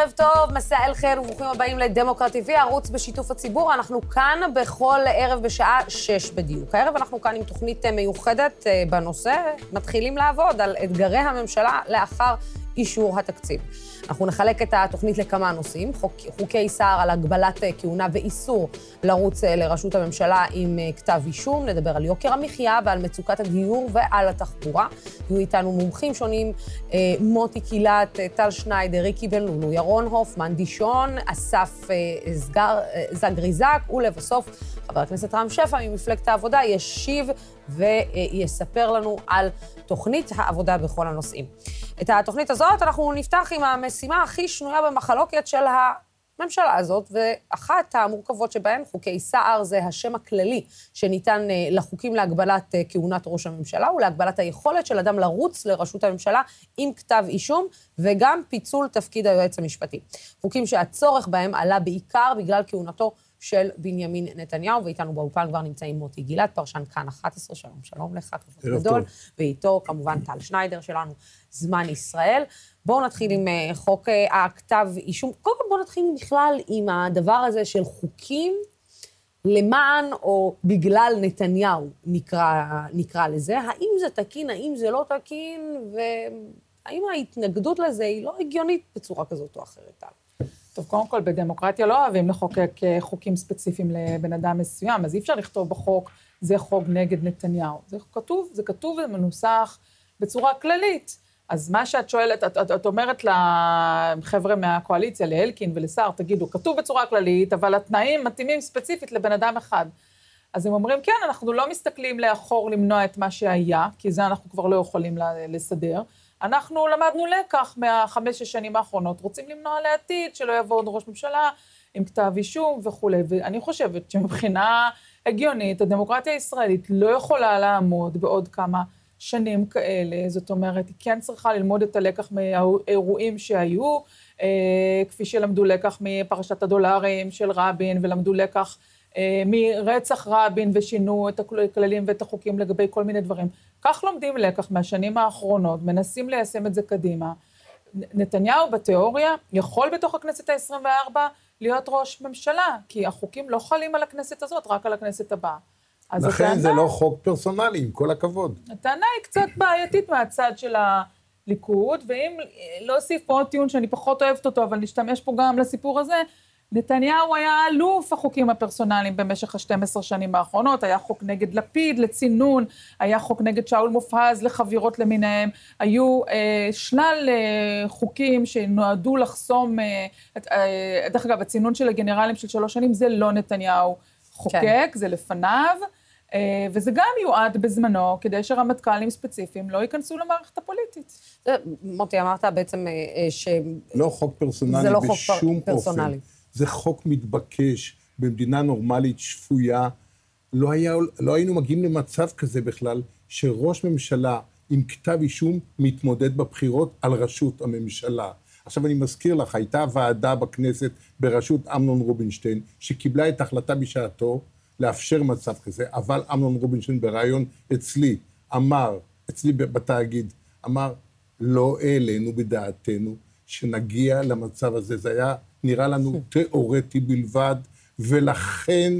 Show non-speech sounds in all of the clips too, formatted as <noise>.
ערב טוב, מסע אל חן וברוכים הבאים לדמוקרט TV, ערוץ בשיתוף הציבור. אנחנו כאן בכל ערב בשעה שש בדיוק. הערב אנחנו כאן עם תוכנית מיוחדת אה, בנושא, מתחילים לעבוד על אתגרי הממשלה לאחר אישור התקציב. אנחנו נחלק את התוכנית לכמה נושאים, חוק, חוקי סער על הגבלת אה, כהונה ואיסור לרוץ אה, לראשות הממשלה עם אה, כתב אישום, נדבר על יוקר המחיה ועל מצוקת הדיור ועל התחבורה. יהיו איתנו מומחים שונים, מוטי קילת, טל שניידר, ריקי בן לולו, ירון הופמן, דישון, אסף זגר, זגריזק, ולבסוף חבר הכנסת רם שפע ממפלגת העבודה ישיב ויספר לנו על תוכנית העבודה בכל הנושאים. את התוכנית הזאת אנחנו נפתח עם המשימה הכי שנויה במחלוקת של הממשלה הזאת, ואחת המורכבות שבהן, חוקי סער, זה השם הכללי שניתן אה, לחוקים להגבלת אה, כהונת ראש הממשלה ולהגבלת היכולת של אדם לרוץ לראשות הממשלה עם כתב אישום, וגם פיצול תפקיד היועץ המשפטי. חוקים שהצורך בהם עלה בעיקר בגלל כהונתו של בנימין נתניהו, ואיתנו באולפן כבר נמצאים מוטי גילת, פרשן כאן 11, שלום, שלום לך, כבוד גדול, טוב. ואיתו כמובן טל שניידר שלנו, זמן ישראל. בואו נתחיל עם uh, חוק uh, הכתב אישום. קודם כל בואו נתחיל בכלל עם הדבר הזה של חוקים למען או בגלל נתניהו, נקרא, נקרא לזה. האם זה תקין, האם זה לא תקין, והאם ההתנגדות לזה היא לא הגיונית בצורה כזאת או אחרת, טל? טוב, קודם כל, בדמוקרטיה לא אוהבים לחוקק אה, חוקים ספציפיים לבן אדם מסוים, אז אי אפשר לכתוב בחוק, זה חוק נגד נתניהו. זה כתוב, זה כתוב ומנוסח בצורה כללית. אז מה שאת שואלת, את, את, את אומרת לחבר'ה מהקואליציה, לאלקין ולסער, תגידו, כתוב בצורה כללית, אבל התנאים מתאימים ספציפית לבן אדם אחד. אז הם אומרים, כן, אנחנו לא מסתכלים לאחור למנוע את מה שהיה, כי זה אנחנו כבר לא יכולים לסדר. אנחנו למדנו לקח מהחמש-שש שנים האחרונות, רוצים למנוע לעתיד שלא יבוא עוד ראש ממשלה עם כתב אישום וכולי. ואני חושבת שמבחינה הגיונית, הדמוקרטיה הישראלית לא יכולה לעמוד בעוד כמה שנים כאלה. זאת אומרת, היא כן צריכה ללמוד את הלקח מהאירועים שהיו, אה, כפי שלמדו לקח מפרשת הדולרים של רבין, ולמדו לקח מרצח רבין ושינו את הכללים ואת החוקים לגבי כל מיני דברים. כך לומדים לקח מהשנים האחרונות, מנסים ליישם את זה קדימה. נתניהו בתיאוריה יכול בתוך הכנסת ה-24 להיות ראש ממשלה, כי החוקים לא חלים על הכנסת הזאת, רק על הכנסת הבאה. לכן הטענה, זה לא חוק פרסונלי, עם כל הכבוד. הטענה היא קצת בעייתית מהצד של הליכוד, ואם להוסיף פה עוד טיעון שאני פחות אוהבת אותו, אבל נשתמש פה גם לסיפור הזה, נתניהו היה אלוף החוקים הפרסונליים במשך ה-12 שנים האחרונות, היה חוק נגד לפיד לצינון, היה חוק נגד שאול מופז לחבירות למיניהם, היו אה, שלל אה, חוקים שנועדו לחסום, אה, אה, דרך אגב, הצינון של הגנרלים של שלוש שנים זה לא נתניהו חוקק, כן. זה לפניו. אה, וזה גם יועד בזמנו, כדי שרמטכ"לים ספציפיים לא ייכנסו למערכת הפוליטית. מוטי, אמרת בעצם אה, ש... לא חוק פרסונלי לא בשום חוק פרסונלי. אופן. זה חוק מתבקש במדינה נורמלית, שפויה. לא, היה, לא היינו מגיעים למצב כזה בכלל, שראש ממשלה עם כתב אישום מתמודד בבחירות על ראשות הממשלה. עכשיו אני מזכיר לך, הייתה ועדה בכנסת בראשות אמנון רובינשטיין, שקיבלה את ההחלטה בשעתו לאפשר מצב כזה, אבל אמנון רובינשטיין בריאיון אצלי אמר, אצלי בתאגיד, אמר, לא העלינו בדעתנו שנגיע למצב הזה. זה היה נראה לנו תיאורטי בלבד, ולכן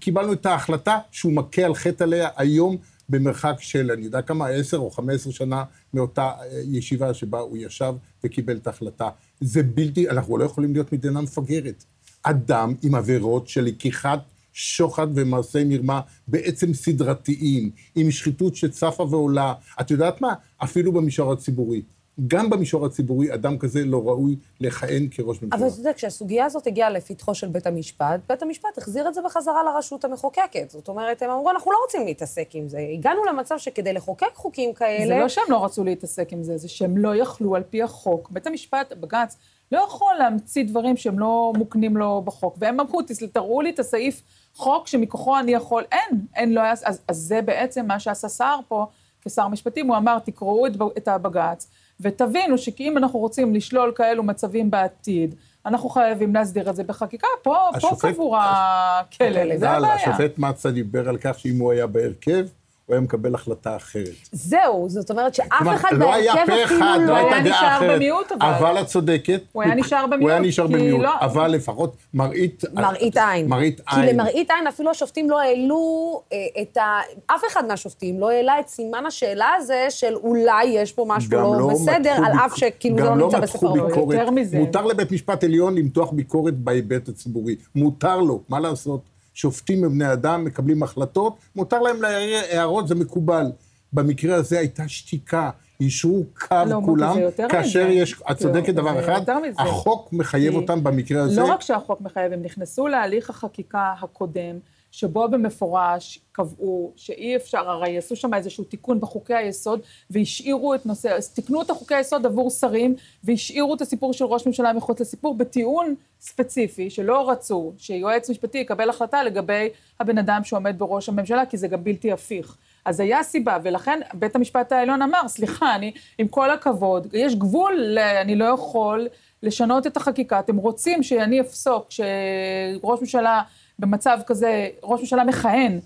קיבלנו את ההחלטה שהוא מכה על חטא עליה היום במרחק של, אני יודע כמה, עשר או חמש עשרה שנה מאותה אה, ישיבה שבה הוא ישב וקיבל את ההחלטה. זה בלתי, אנחנו לא יכולים להיות מדינה מפגרת. אדם עם עבירות של לקיחת שוחד ומעשי מרמה בעצם סדרתיים, עם שחיתות שצפה ועולה. את יודעת מה? אפילו במישור הציבורי. גם במישור הציבורי, אדם כזה לא ראוי לכהן כראש ממשלה. אבל אתה יודע, כשהסוגיה הזאת הגיעה לפתחו של בית המשפט, בית המשפט החזיר את זה בחזרה לרשות המחוקקת. זאת אומרת, הם אמרו, אנחנו לא רוצים להתעסק עם זה. הגענו למצב שכדי לחוקק חוקים כאלה... זה לא שהם לא רצו להתעסק עם זה, זה שהם לא יכלו על פי החוק. בית המשפט, בג"ץ, לא יכול להמציא דברים שהם לא מוקנים לו בחוק. והם אמרו, תראו לי את הסעיף חוק שמכוחו אני יכול... אין, אין, לא היה... אז, אז זה בעצם מה שעשה סער פה כשר משפטים, הוא אמר, תקראו את, את הבג"ץ. ותבינו שאם אנחנו רוצים לשלול כאלו מצבים בעתיד, אנחנו חייבים להסדיר את זה בחקיקה. פה, השופט, פה קבור הכלא, זה הבעיה. השופט מצה דיבר על כך שאם הוא היה בהרכב, הוא היה מקבל החלטה אחרת. זהו, זאת אומרת שאף אחד לא בהרכב אפילו לא... לא היה נשאר במיעוט, אבל... אבל את צודקת. הוא היה נשאר במיעוט. הוא היה נשאר במיעוט, לא... אבל לפחות מראית... מראית עין. מראית עין. כי למראית עין אפילו השופטים לא העלו אה, את ה... אף אחד מהשופטים לא העלה את סימן השאלה הזה של אולי יש פה משהו לא, לא בסדר, על אף שכאילו זה לא נמצא בספר. יותר מזה. מותר לבית משפט עליון למתוח ביקורת בהיבט הציבורי. מותר לו, מה לעשות? שופטים הם בני אדם, מקבלים החלטות, מותר להם להעיר הערות, זה מקובל. במקרה הזה הייתה שתיקה, אישרו קו לא, כולם, כאשר מזה. יש, את צודקת דבר אחד, החוק מחייב אותם במקרה הזה. לא רק שהחוק מחייב, הם נכנסו להליך החקיקה הקודם, שבו במפורש קבעו שאי אפשר, הרי עשו שם איזשהו תיקון בחוקי היסוד, והשאירו את נושא, אז תיקנו את החוקי היסוד עבור שרים, והשאירו את הסיפור של ראש ממשלה מחוץ לסיפור, בטיעון ספציפי, שלא רצו שיועץ משפטי יקבל החלטה לגבי הבן אדם שעומד בראש הממשלה, כי זה גם בלתי הפיך. אז היה סיבה, ולכן בית המשפט העליון אמר, סליחה, אני, עם כל הכבוד, יש גבול, אני לא יכול לשנות את החקיקה, אתם רוצים שאני אפסוק שראש ממשלה במצב כזה, ראש ממשלה מכהן,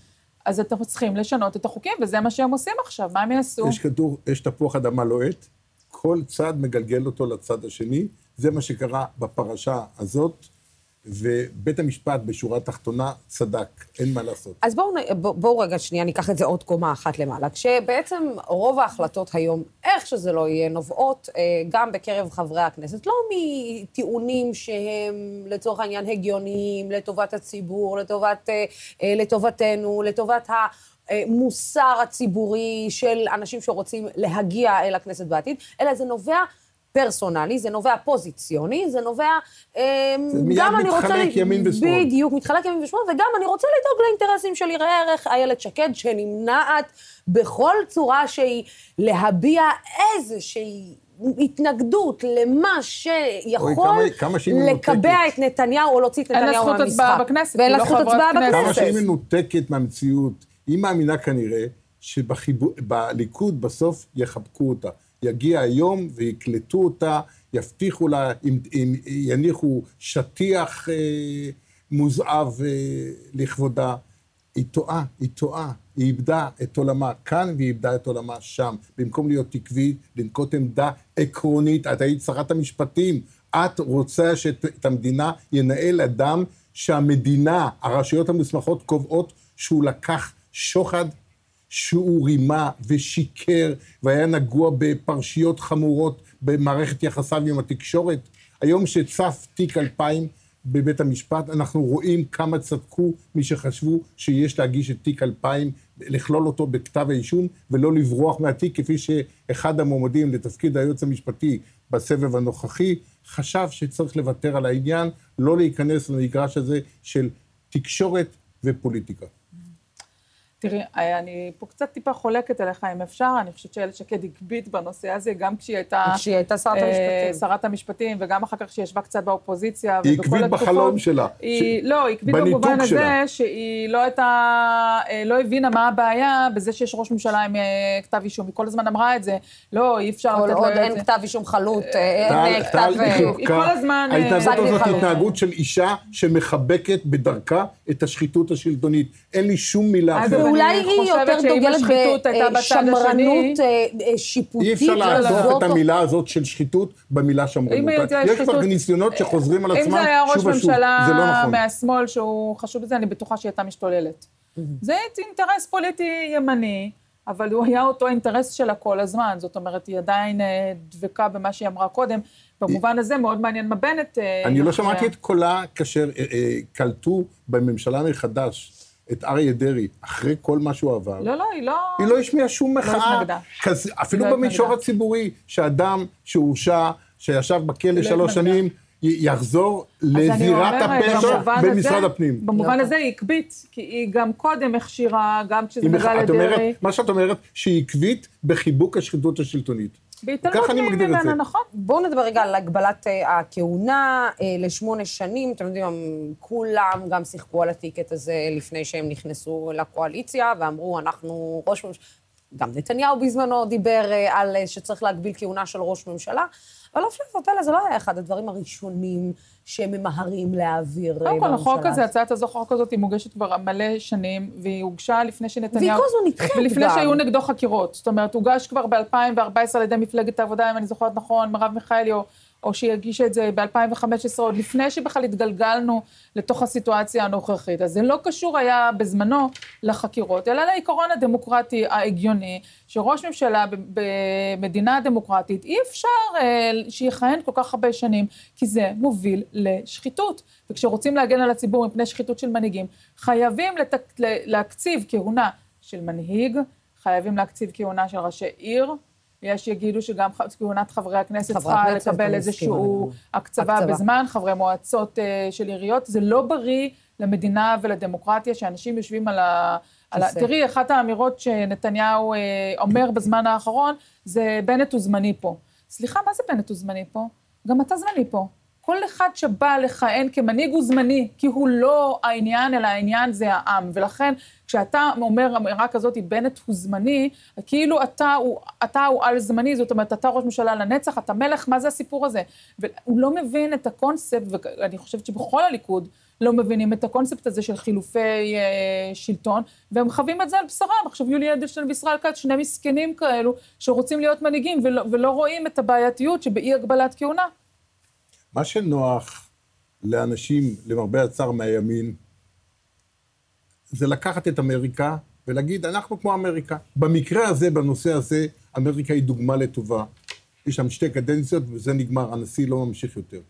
אז אתם צריכים לשנות את החוקים, וזה מה שהם עושים עכשיו, מה הם יעשו? יש כדור, יש תפוח אדמה לוהט, כל צד מגלגל אותו לצד השני, זה מה שקרה בפרשה הזאת. ובית המשפט בשורה התחתונה צדק, אין מה לעשות. אז בואו בוא, בוא רגע שנייה ניקח את זה עוד קומה אחת למעלה. כשבעצם רוב ההחלטות היום, איך שזה לא יהיה, נובעות אה, גם בקרב חברי הכנסת, לא מטיעונים שהם לצורך העניין הגיוניים, לטובת הציבור, לטובת, אה, אה, לטובתנו, לטובת ה... מוסר הציבורי של אנשים שרוצים להגיע אל הכנסת בעתיד, אלא זה נובע פרסונלי, זה נובע פוזיציוני, זה נובע... אמ, זה מיד מתחלק ימין ושמאל. בדיוק, מתחלק ימין ושמאל, וגם אני רוצה לדאוג לאינטרסים של יראה ערך איילת שקד, שנמנעת בכל צורה שהיא להביע איזושהי... התנגדות למה שיכול לקבע את נתניהו או להוציא את נתניהו מהמשחק. אין לה זכות הצבעה בכנסת. ואין לה לא זכות הצבעה בכנסת. כמה שהיא מנותקת מהמציאות, היא מאמינה כנראה שבליכוד בסוף יחבקו אותה. יגיע היום ויקלטו אותה, יבטיחו לה, אם, אם יניחו שטיח אה, מוזהב אה, לכבודה. היא טועה, היא טועה. היא איבדה את עולמה כאן והיא איבדה את עולמה שם. במקום להיות עקבית, לנקוט עמדה עקרונית, את היית שרת המשפטים, את רוצה שאת המדינה ינהל אדם שהמדינה, הרשויות המוסמכות קובעות שהוא לקח שוחד שהוא רימה ושיקר והיה נגוע בפרשיות חמורות במערכת יחסיו עם התקשורת. היום שצף תיק 2000 בבית המשפט, אנחנו רואים כמה צדקו מי שחשבו שיש להגיש את תיק 2000, לכלול אותו בכתב האישום ולא לברוח מהתיק, כפי שאחד המועמדים לתפקיד היועץ המשפטי בסבב הנוכחי חשב שצריך לוותר על העניין, לא להיכנס למגרש הזה של תקשורת ופוליטיקה. תראי, אני פה קצת טיפה חולקת עליך, אם אפשר, אני חושבת שאיילת שקד הקביט בנושא הזה, גם כשהיא הייתה... כשהיא הייתה שרת אה, המשפטים. שרת המשפטים, וגם אחר כך כשהיא ישבה קצת באופוזיציה. היא הקביט בחלום שלה. היא, ש... לא, היא הקביט במובן הזה שלה. שהיא לא הייתה, אה, לא הבינה מה הבעיה בזה שיש ראש ממשלה עם אה, כתב אישום. היא כל הזמן אמרה את זה, לא, אי אפשר לתת לו את זה. כל עוד אין כתב אישום חלוט, אין כתב... היא כל הזמן... ההתנהגות הזאת היא התנהגות של אישה שמחבקת בדרכה את השחיתות השלטונית. אין לי שום מילה אחרת. אולי היא יותר דוגלת בשמרנות אה, אה, שיפוטית. אי אפשר לעזוב את המילה הזאת של שחיתות במילה שמרנות. יש כבר ניסיונות שחוזרים על עצמם שוב ושוב. אם זה היה ראש ממשלה לא מהשמאל שהוא חשוב בזה, אני בטוחה שהיא הייתה משתוללת. זה אינטרס פוליטי ימני. אבל הוא היה אותו אינטרס שלה כל הזמן, זאת אומרת, היא עדיין אה, דבקה במה שהיא אמרה קודם. במובן הזה מאוד מעניין מה בנט... אני לא שמעתי את קולה כאשר קלטו בממשלה מחדש את אריה דרעי, אחרי כל מה שהוא עבר. לא, לא, היא לא... היא לא השמיעה שום לא מחאה. לא כזה, אפילו לא במישור התנגדה. הציבורי, שאדם שהורשע, שישב בכלא לא שלוש שנים, יחזור לזירת הפשע במשרד הפנים. במובן הזה היא עקבית, כי היא גם קודם הכשירה, גם כשזה נגע לדרעי. מה שאת אומרת, שהיא עקבית בחיבוק השחיתות השלטונית. ככה אני מגדיר את זה. נכון. בואו נדבר רגע על הגבלת אה, הכהונה אה, לשמונה שנים. אתם יודעים, כולם גם שיחקו על הטיקט הזה לפני שהם נכנסו לקואליציה, ואמרו, אנחנו ראש ממשלה... גם נתניהו בזמנו דיבר אה, על שצריך להגביל כהונה של ראש ממשלה. אבל ההפלטות האלה זה לא היה אחד הדברים הראשונים שהם ממהרים להעביר בממשלה. קודם כל, החוק הזה, הצעת החוק הזאת, היא מוגשת כבר מלא שנים, והיא הוגשה לפני שנתניהו... והיא כל הזמן נדחית גם. ולפני שהיו נגדו חקירות. זאת אומרת, הוגש כבר ב-2014 על ידי מפלגת העבודה, אם אני זוכרת נכון, מרב מיכאלי, או... או שהיא הגישה את זה ב-2015, עוד לפני שבכלל התגלגלנו לתוך הסיטואציה הנוכחית. אז זה לא קשור היה בזמנו לחקירות, אלא לעיקרון הדמוקרטי ההגיוני, שראש ממשלה במדינה דמוקרטית, אי אפשר אה, שיכהן כל כך הרבה שנים, כי זה מוביל לשחיתות. וכשרוצים להגן על הציבור מפני שחיתות של מנהיגים, חייבים לתק... להקציב כהונה של מנהיג, חייבים להקציב כהונה של ראשי עיר, יש יגידו שגם כהונת חברי הכנסת צריכה לקבל איזושהי הקצבה בזמן, חברי מועצות uh, של עיריות. זה לא בריא למדינה ולדמוקרטיה שאנשים יושבים על ה... על ה... תראי, אחת האמירות שנתניהו uh, אומר בזמן האחרון, זה בנט הוא זמני פה. סליחה, מה זה בנט הוא זמני פה? גם אתה זמני פה. כל אחד שבא לכהן כמנהיג הוא זמני, כי הוא לא העניין, אלא העניין זה העם. ולכן, כשאתה אומר אמירה כזאת, בנט הוא זמני, כאילו אתה הוא, אתה הוא על זמני, זאת אומרת, אתה ראש ממשלה לנצח, אתה מלך, מה זה הסיפור הזה? והוא לא מבין את הקונספט, ואני חושבת שבכל הליכוד לא מבינים את הקונספט הזה של חילופי אה, שלטון, והם חווים את זה על בשרם. עכשיו, יולי אדלשטיין וישראל כץ, שני מסכנים כאלו, שרוצים להיות מנהיגים, ולא, ולא רואים את הבעייתיות שבאי הגבלת כהונה. מה שנוח לאנשים, למרבה הצער מהימין, זה לקחת את אמריקה ולהגיד, אנחנו כמו אמריקה. במקרה הזה, בנושא הזה, אמריקה היא דוגמה לטובה. יש שם שתי קדנציות וזה נגמר, הנשיא לא ממשיך יותר.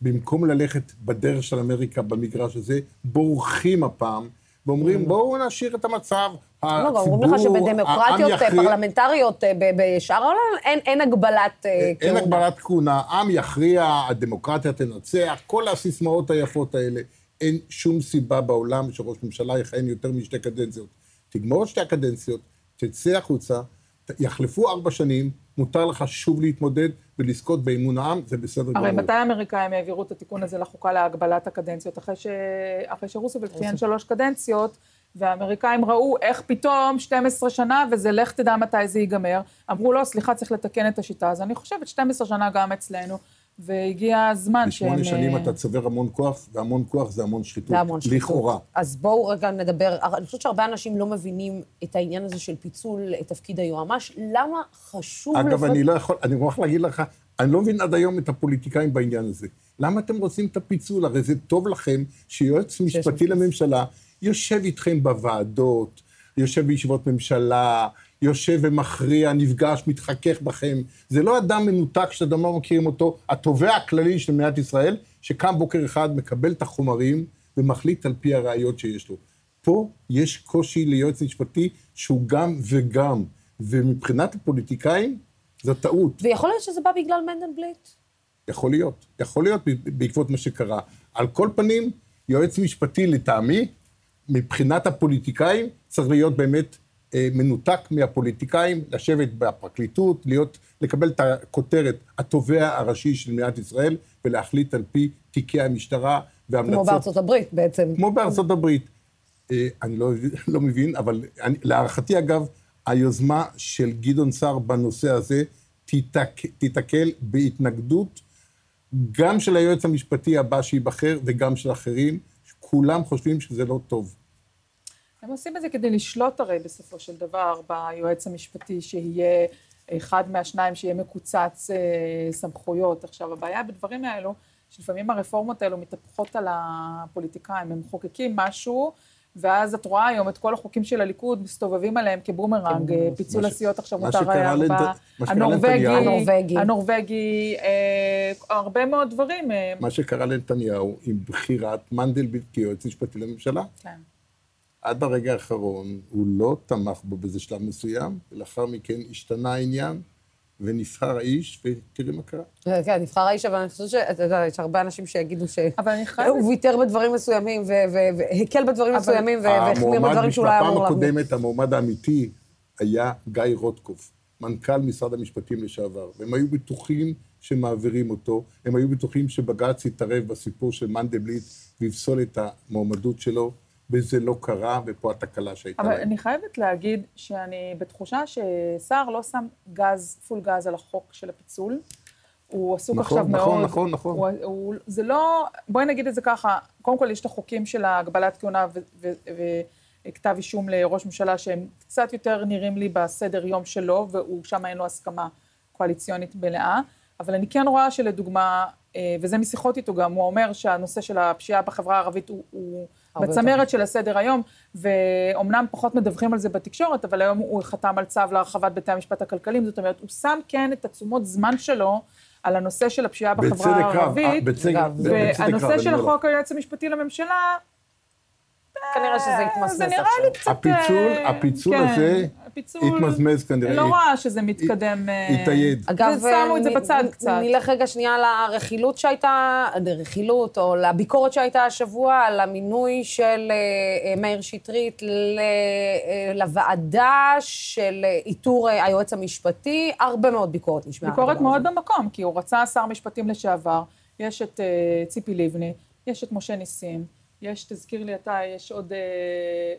במקום ללכת בדרך של אמריקה במגרש הזה, בורחים הפעם ואומרים, mm. בואו נשאיר את המצב, הציבור, לא, אומרים לך שבדמוקרטיות פרלמנטריות אה, בשאר העולם אין, הגבלת אה, כהונה. אין הגבלת כהונה, עם יכריע, הדמוקרטיה תנצח, כל הסיסמאות היפות האלה. אין שום סיבה בעולם שראש ממשלה יכהן יותר משתי קדנציות. תגמור שתי הקדנציות, תצא החוצה, יחלפו ארבע שנים, מותר לך שוב להתמודד ולזכות באמון העם, זה בסדר גמור. הרי מתי האמריקאים העבירו את התיקון הזה לחוקה להגבלת הקדנציות? אחרי, ש... אחרי שרוסוולט ציין שלוש קדנציות, והאמריקאים ראו איך פתאום 12 שנה, וזה לך תדע מתי זה ייגמר. אמרו, לא, סליחה, צריך לתקן את השיטה. אז אני חושבת 12 שנה גם אצלנו. והגיע הזמן שהם... בשמונה שנים אה, אתה צובר המון כוח, והמון כוח זה המון שחיתות. זה המון שחיתות. לכאורה. אז בואו רגע נדבר, אני חושבת שהרבה אנשים לא מבינים את העניין הזה של פיצול תפקיד היועמ"ש. למה חשוב... אגב, לפ... אני לא יכול, אני מוכרח להגיד לך, אני לא מבין עד היום את הפוליטיקאים בעניין הזה. למה אתם רוצים את הפיצול? הרי זה טוב לכם שיועץ משפטי לממשלה יושב איתכם בוועדות, יושב בישיבות ממשלה, יושב ומכריע, נפגש, מתחכך בכם. זה לא אדם מנותק שאתם לא מכירים אותו, התובע הכללי של מדינת ישראל, שקם בוקר אחד, מקבל את החומרים ומחליט על פי הראיות שיש לו. פה יש קושי ליועץ משפטי שהוא גם וגם, ומבחינת הפוליטיקאים, זו טעות. ויכול להיות שזה בא בגלל מנדלבליט? יכול להיות. יכול להיות בעקבות מה שקרה. על כל פנים, יועץ משפטי לטעמי, מבחינת הפוליטיקאים, צריך להיות באמת מנותק מהפוליטיקאים, לשבת בפרקליטות, להיות, לקבל את הכותרת התובע הראשי של מדינת ישראל, ולהחליט על פי תיקי המשטרה והמלצות. כמו בארצות הברית בעצם. כמו בארצות הברית. אה, אני לא, <laughs> לא מבין, אבל אני, להערכתי, אגב, היוזמה של גדעון סער בנושא הזה תיתק, תיתקל בהתנגדות גם של היועץ המשפטי הבא שייבחר וגם של אחרים. כולם חושבים שזה לא טוב. הם עושים את זה כדי לשלוט הרי בסופו של דבר ביועץ המשפטי, שיהיה אחד מהשניים שיהיה מקוצץ אה, סמכויות. עכשיו, הבעיה בדברים האלו, שלפעמים הרפורמות האלו מתהפכות על הפוליטיקאים, הם מחוקקים משהו, ואז את רואה היום את כל החוקים של הליכוד מסתובבים עליהם כבומרנג, כן, פיצול הסיעות עכשיו מותר היה הנורבגי, הנורבגי, הנורבגי, אה, הרבה מאוד דברים. אה. מה שקרה לנתניהו עם בחירת מנדלבליט כיועץ משפטי לממשלה. כן. עד הרגע האחרון הוא לא תמך בו באיזה שלב מסוים, ולאחר מכן השתנה העניין, ונבחר האיש, ותראי מה קרה. כן, כן, נבחר האיש, אבל אני חושבת שאתה יודע, יש הרבה אנשים שיגידו שהוא ויתר בדברים מסוימים, והקל בדברים מסוימים, והחמיר בדברים שהוא לא היה אמור להחמיר. בפעם הקודמת, המועמד האמיתי היה גיא רוטקוף, מנכ"ל משרד המשפטים לשעבר, והם היו בטוחים שמעבירים אותו, הם היו בטוחים שבג"ץ יתערב בסיפור של מנדלבליט ויפסול את המועמדות שלו. וזה לא קרה, ופה התקלה שהייתה אבל להם. אני חייבת להגיד שאני בתחושה שסער לא שם גז, פול גז על החוק של הפיצול. הוא עסוק נכון, עכשיו נכון, מאוד. נכון, נכון, נכון. הוא, הוא, זה לא, בואי נגיד את זה ככה, קודם כל יש את החוקים של הגבלת כהונה וכתב אישום לראש ממשלה שהם קצת יותר נראים לי בסדר יום שלו, והוא שם אין לו הסכמה קואליציונית מלאה, אבל אני כן רואה שלדוגמה, אה, וזה משיחות איתו גם, הוא אומר שהנושא של הפשיעה בחברה הערבית הוא, הוא בצמרת של הסדר היום, ואומנם פחות מדווחים על זה בתקשורת, אבל היום הוא חתם על צו להרחבת בתי המשפט הכלכליים, זאת אומרת, הוא שם כן את התשומות זמן שלו על הנושא של הפשיעה בחברה הערבית. אה, בצדק והנושא של החוק היועץ המשפטי לממשלה, כנראה שזה התמסמס עכשיו. זה נראה לי קצת... הפיצול, הפיצול כן, הזה התמזמז כנראה. לא רואה שזה מתקדם. התאייד. אגב, שמו את זה בצד קצת. נלך רגע שנייה לרכילות שהייתה, לרכילות, או לביקורת שהייתה השבוע, על המינוי של מאיר שטרית לוועדה של איתור היועץ המשפטי. הרבה מאוד ביקורת נשמעה. ביקורת מאוד במקום, כי הוא רצה שר משפטים לשעבר, יש את ציפי לבני, יש את משה ניסים. יש, תזכיר לי אתה, יש עוד, אה,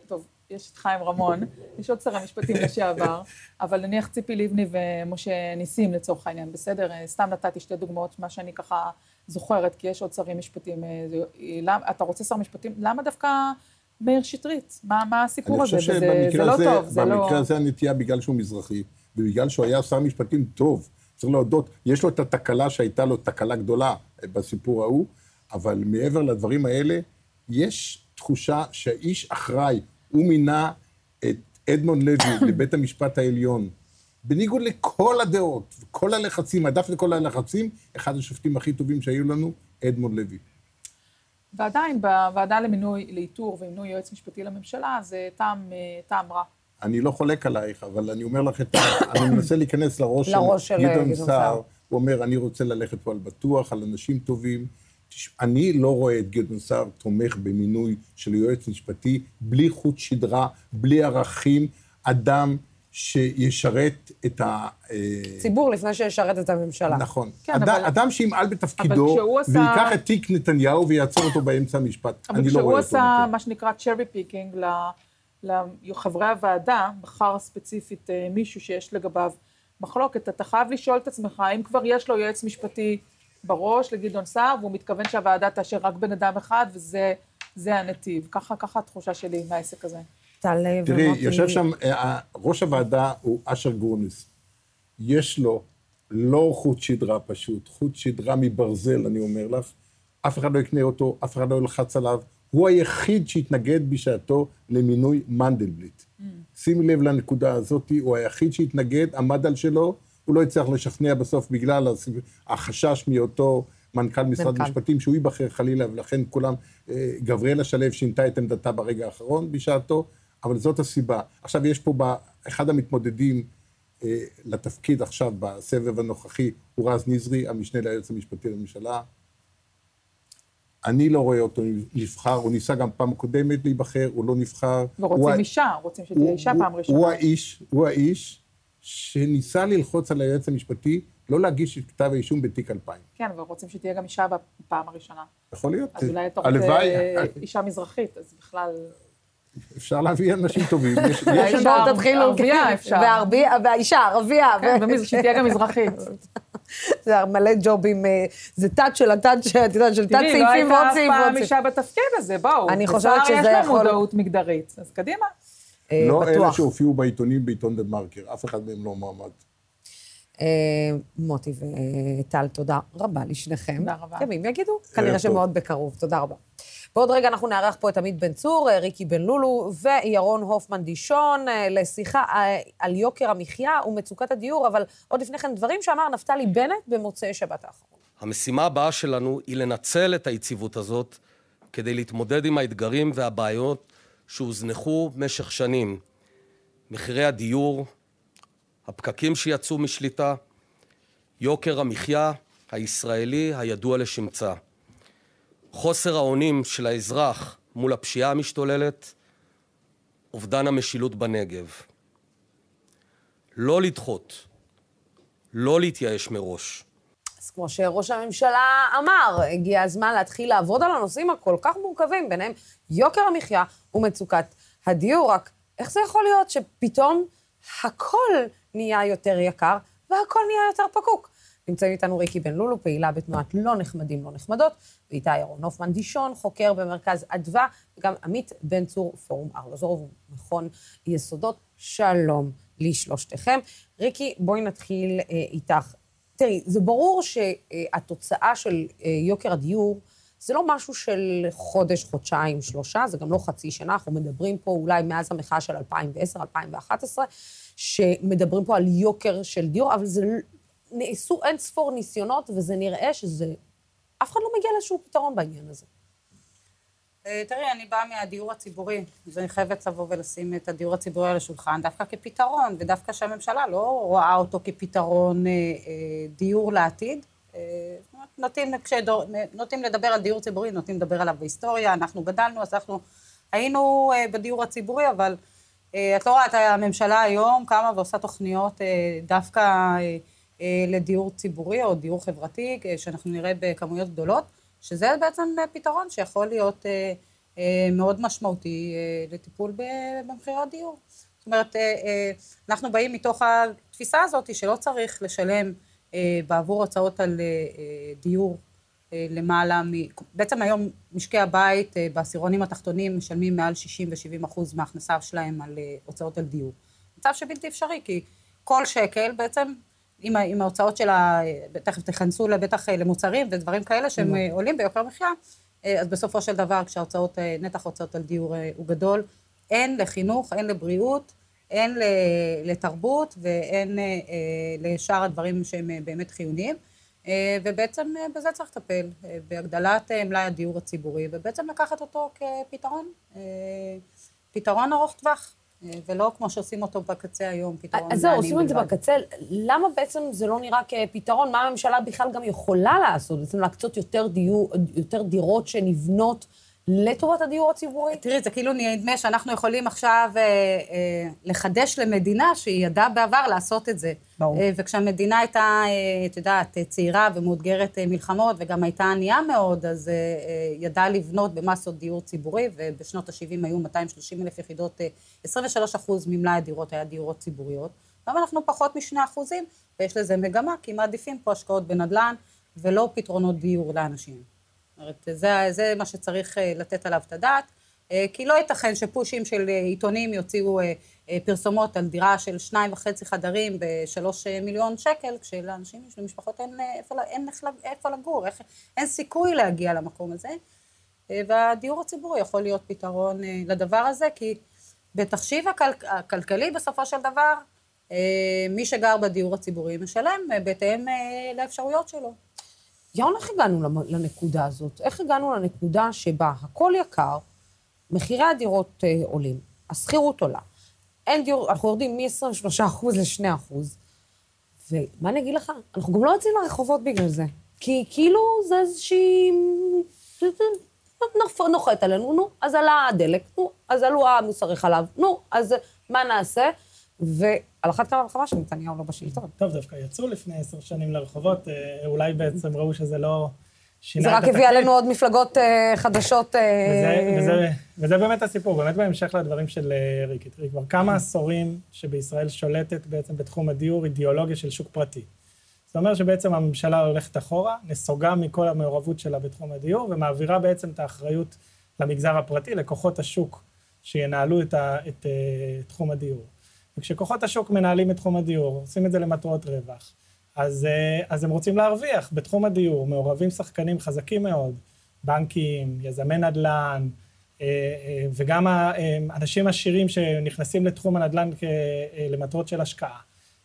טוב, יש את חיים רמון, יש עוד שרי משפטים לשעבר, אבל נניח ציפי לבני ומשה ניסים לצורך העניין, בסדר? אה, סתם נתתי שתי דוגמאות, מה שאני ככה זוכרת, כי יש עוד שרי משפטים. אה, למ, אתה רוצה שר משפטים? למה דווקא מאיר שטרית? מה, מה הסיפור הזה? וזה, זה לא טוב, זה לא... במקרה הזה הנטייה בגלל שהוא מזרחי, ובגלל שהוא היה שר משפטים טוב, צריך להודות, יש לו את התקלה שהייתה לו, תקלה גדולה בסיפור ההוא, אבל מעבר לדברים האלה, יש תחושה שהאיש אחראי, הוא מינה את אדמונד לוי <coughs> לבית המשפט העליון. בניגוד לכל הדעות וכל הלחצים, הדף לכל הלחצים, אחד השופטים הכי טובים שהיו לנו, אדמונד לוי. ועדיין, בוועדה למינוי, לאיתור ומינוי יועץ משפטי לממשלה, זה טעם, אה, טעם רע. אני לא חולק עלייך, אבל אני אומר לך את ה... <coughs> אני מנסה להיכנס לראש, לראש של גדעון סער. הוא אומר, אני רוצה ללכת פה על בטוח, על אנשים טובים. אני לא רואה את גדעון סער תומך במינוי של יועץ משפטי בלי חוט שדרה, בלי ערכים, אדם שישרת את ה... אה, ציבור לפני שישרת את הממשלה. נכון. כן, אד... אבל... אדם שימעל בתפקידו, עשה... ויקח את תיק נתניהו ויעצור אותו באמצע המשפט. אני לא רואה אותו. אבל כשהוא עשה מה שנקרא cherry picking לחברי הוועדה, בחר ספציפית אה, מישהו שיש לגביו מחלוקת, אתה חייב לשאול את עצמך, האם כבר יש לו יועץ משפטי בראש לגדעון סער, והוא מתכוון שהוועדה תאשר רק בן אדם אחד, וזה הנתיב. ככה, ככה התחושה שלי מהעסק הזה. טל תראי, יושב שם, אה, ראש הוועדה הוא אשר גרוניס. יש לו לא חוט שדרה פשוט, חוט שדרה מברזל, אני אומר לך. אף אחד לא יקנה אותו, אף אחד לא ילחץ עליו. הוא היחיד שהתנגד בשעתו למינוי מנדלבליט. Mm. שימי לב לנקודה הזאת, הוא היחיד שהתנגד, עמד על שלו, הוא לא הצליח לשכנע בסוף בגלל החשש מאותו מנכ"ל משרד המשפטים, שהוא ייבחר חלילה, ולכן כולם, אה, גבריאלה שלו שינתה את עמדתה ברגע האחרון בשעתו, אבל זאת הסיבה. עכשיו יש פה אחד המתמודדים אה, לתפקיד עכשיו בסבב הנוכחי, הוא רז נזרי, המשנה ליועץ המשפטי לממשלה. אני לא רואה אותו נבחר, הוא ניסה גם פעם קודמת להיבחר, הוא לא נבחר. ורוצים הוא אישה, רוצים שתהיה אישה פעם ראשונה. הוא האיש, הוא האיש שניסה ללחוץ על היועץ המשפטי לא להגיש את כתב האישום בתיק 2000. כן, אבל רוצים שתהיה גם אישה בפעם הראשונה. יכול להיות. אז אולי אתה רוצה אישה מזרחית, אז בכלל... אפשר להביא אנשים טובים. <laughs> האישה תתחילו, ערבייה אפשר. והאישה ערבייה. כן, שתהיה גם מזרחית. <laughs> זה מלא ג'ובים, אה, זה תת של התת, את יודעת, של תת סעיפים ועוד סעיפים. תראי, לא הייתה אף פעם אישה בתפקיד הזה, בואו. אני חושבת שזה יכול... יש לה מודעות מגדרית, אז קדימה. אה, לא בטוח. אלה שהופיעו בעיתונים בעיתון דה מרקר, אף אחד מהם לא מועמד. אה, מוטי וטל, תודה רבה לשניכם. תודה רבה. ימים יגידו, כנראה שמאוד בקרוב. תודה רבה. בעוד רגע אנחנו נארח פה את עמית בן צור, אה, ריקי בן לולו וירון הופמן דישון לשיחה על יוקר המחיה ומצוקת הדיור, אבל עוד לפני כן דברים שאמר נפתלי בנט במוצאי שבת האחרון. המשימה הבאה שלנו היא לנצל את היציבות הזאת כדי להתמודד עם האתגרים והבעיות שהוזנחו במשך שנים: מחירי הדיור, הפקקים שיצאו משליטה, יוקר המחיה הישראלי הידוע לשמצה, חוסר האונים של האזרח מול הפשיעה המשתוללת, אובדן המשילות בנגב. לא לדחות, לא להתייאש מראש. כמו שראש הממשלה אמר, הגיע הזמן להתחיל לעבוד על הנושאים הכל כך מורכבים, ביניהם יוקר המחיה ומצוקת הדיור. רק איך זה יכול להיות שפתאום הכל נהיה יותר יקר והכל נהיה יותר פקוק? נמצאים איתנו ריקי בן לולו, פעילה בתנועת לא נחמדים, לא נחמדות, ואיתי ירון הופמן דישון, חוקר במרכז אדווה, וגם עמית בן צור, פורום ארלוזורוב, מכון יסודות. שלום לשלושתכם. ריקי, בואי נתחיל אה, איתך. תראי, זה ברור שהתוצאה של אה, יוקר הדיור, זה לא משהו של חודש, חודשיים, שלושה, זה גם לא חצי שנה, אנחנו מדברים פה אולי מאז המחאה של 2010, 2011, שמדברים פה על יוקר של דיור, אבל זה נעשו אין ספור ניסיונות, וזה נראה שזה... אף אחד לא מגיע לאיזשהו פתרון בעניין הזה. אה, תראי, אני באה מהדיור הציבורי, אז אני חייבת לבוא ולשים את הדיור הציבורי על השולחן דווקא כפתרון, ודווקא שהממשלה לא רואה אותו כפתרון אה, אה, דיור לעתיד. נוטים, כשדור, נוטים לדבר על דיור ציבורי, נוטים לדבר עליו בהיסטוריה, אנחנו גדלנו, אז אנחנו היינו בדיור הציבורי, אבל את לא רואה את הממשלה היום קמה ועושה תוכניות דווקא לדיור ציבורי או דיור חברתי, שאנחנו נראה בכמויות גדולות. שזה בעצם פתרון שיכול להיות אה, אה, מאוד משמעותי אה, לטיפול במחירי הדיור. זאת אומרת, אנחנו באים מתוך התפיסה הזאת שלא צריך לשלם בעבור הוצאות על דיור למעלה מ... בעצם היום משקי הבית בעשירונים התחתונים משלמים מעל 60 ו-70 אחוז מההכנסה שלהם על הוצאות על דיור. מצב שבלתי אפשרי, כי כל שקל בעצם עם, עם ההוצאות של ה... תכף תכנסו בטח למוצרים ודברים כאלה שהם mm-hmm. עולים ביוקר המחיה, אה, אז בסופו של דבר כשההוצאות, נתח ההוצאות על דיור הוא גדול, אין לחינוך, אין לבריאות, אין לתרבות ואין לשאר הדברים שהם באמת חיוניים. ובעצם בזה צריך לטפל, בהגדלת מלאי הדיור הציבורי, ובעצם לקחת אותו כפתרון, פתרון ארוך טווח. ולא כמו שעושים אותו בקצה היום, פתרון אז זהו, עושים את זה בקצה. למה בעצם זה לא נראה כפתרון? מה הממשלה בכלל גם יכולה לעשות? בעצם להקצות יותר, דיור, יותר דירות שנבנות לטובת הדיור הציבורי? תראי, זה כאילו נדמה שאנחנו יכולים עכשיו אה, אה, לחדש למדינה שהיא ידעה בעבר לעשות את זה. ברור. אה, וכשהמדינה הייתה, אה, את יודעת, צעירה ומאותגרת אה, מלחמות, וגם הייתה ענייה מאוד, אז אה, אה, ידעה לבנות במסות דיור ציבורי, ובשנות ה-70 היו 230 אלף יחידות, אה, 23 אחוז ממלאי הדירות היה דירות ציבוריות. היום אנחנו פחות משני אחוזים, ויש לזה מגמה, כי מעדיפים פה השקעות בנדל"ן, ולא פתרונות דיור לאנשים. אומרת, זה, זה מה שצריך אה, לתת עליו את הדעת, אה, כי לא ייתכן שפושים של אה, עיתונים יוציאו פרסומות על דירה של שניים וחצי חדרים בשלוש מיליון שקל, כשלאנשים יש למשפחות אין איפה, אין איפה לגור, איך, אין סיכוי להגיע למקום הזה. והדיור הציבורי יכול להיות פתרון לדבר הזה, כי בתחשיב הכל, הכלכלי בסופו של דבר, מי שגר בדיור הציבורי משלם בהתאם לאפשרויות שלו. ירון, איך הגענו לנקודה הזאת? איך הגענו לנקודה שבה הכל יקר, מחירי הדירות אה, עולים, השכירות עולה, אין דיור, אנחנו יורדים מ-23% ל-2%, ומה אני אגיד לך? אנחנו גם לא יוצאים לרחובות בגלל זה. כי כאילו זה איזושהי... נוחת עלינו, נו, אז עלה הדלק, נו, אז עלו המוצרי חלב, נו, אז מה נעשה? ועל אחת כמה וכמה שנתניהו לא בשלטון. טוב, דווקא יצאו לפני עשר שנים לרחובות, אה, אולי בעצם ראו שזה לא. זה רק הביא עלינו עוד מפלגות אה, חדשות. אה, וזה, וזה, וזה באמת הסיפור, באמת בהמשך לדברים של ריקי. תראי, כבר כמה עשורים שבישראל שולטת בעצם בתחום הדיור אידיאולוגיה של שוק פרטי. זאת אומרת שבעצם הממשלה הולכת אחורה, נסוגה מכל המעורבות שלה בתחום הדיור, ומעבירה בעצם את האחריות למגזר הפרטי, לכוחות השוק שינהלו את, ה, את, את תחום הדיור. וכשכוחות השוק מנהלים את תחום הדיור, עושים את זה למטרות רווח, אז, אה, אז הם רוצים להרוויח. בתחום הדיור מעורבים שחקנים חזקים מאוד, בנקים, יזמי נדל"ן, אה, אה, וגם אנשים עשירים שנכנסים לתחום הנדל"ן למטרות של השקעה.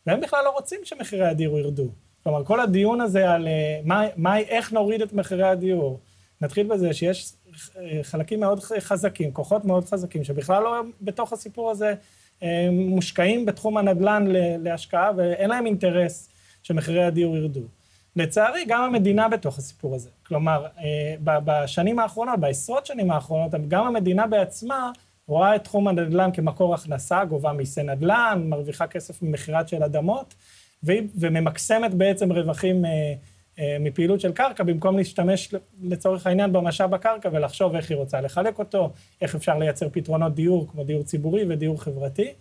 והם בכלל לא רוצים שמחירי הדיור ירדו. כלומר, כל הדיון הזה על מה, מה, איך נוריד את מחירי הדיור, נתחיל בזה שיש חלקים מאוד חזקים, כוחות מאוד חזקים, שבכלל לא בתוך הסיפור הזה מושקעים בתחום הנדל"ן להשקעה ואין להם אינטרס שמחירי הדיור ירדו. לצערי, גם המדינה בתוך הסיפור הזה. כלומר, אה, בשנים האחרונות, בעשרות שנים האחרונות, גם המדינה בעצמה רואה את תחום הנדל"ן כמקור הכנסה, גובה מיסי נדל"ן, מרוויחה כסף ממכירת של אדמות, וממקסמת בעצם רווחים אה, מפעילות של קרקע, במקום להשתמש לצורך העניין במשאב הקרקע ולחשוב איך היא רוצה לחלק אותו, איך אפשר לייצר פתרונות דיור כמו דיור ציבורי ודיור חברתי.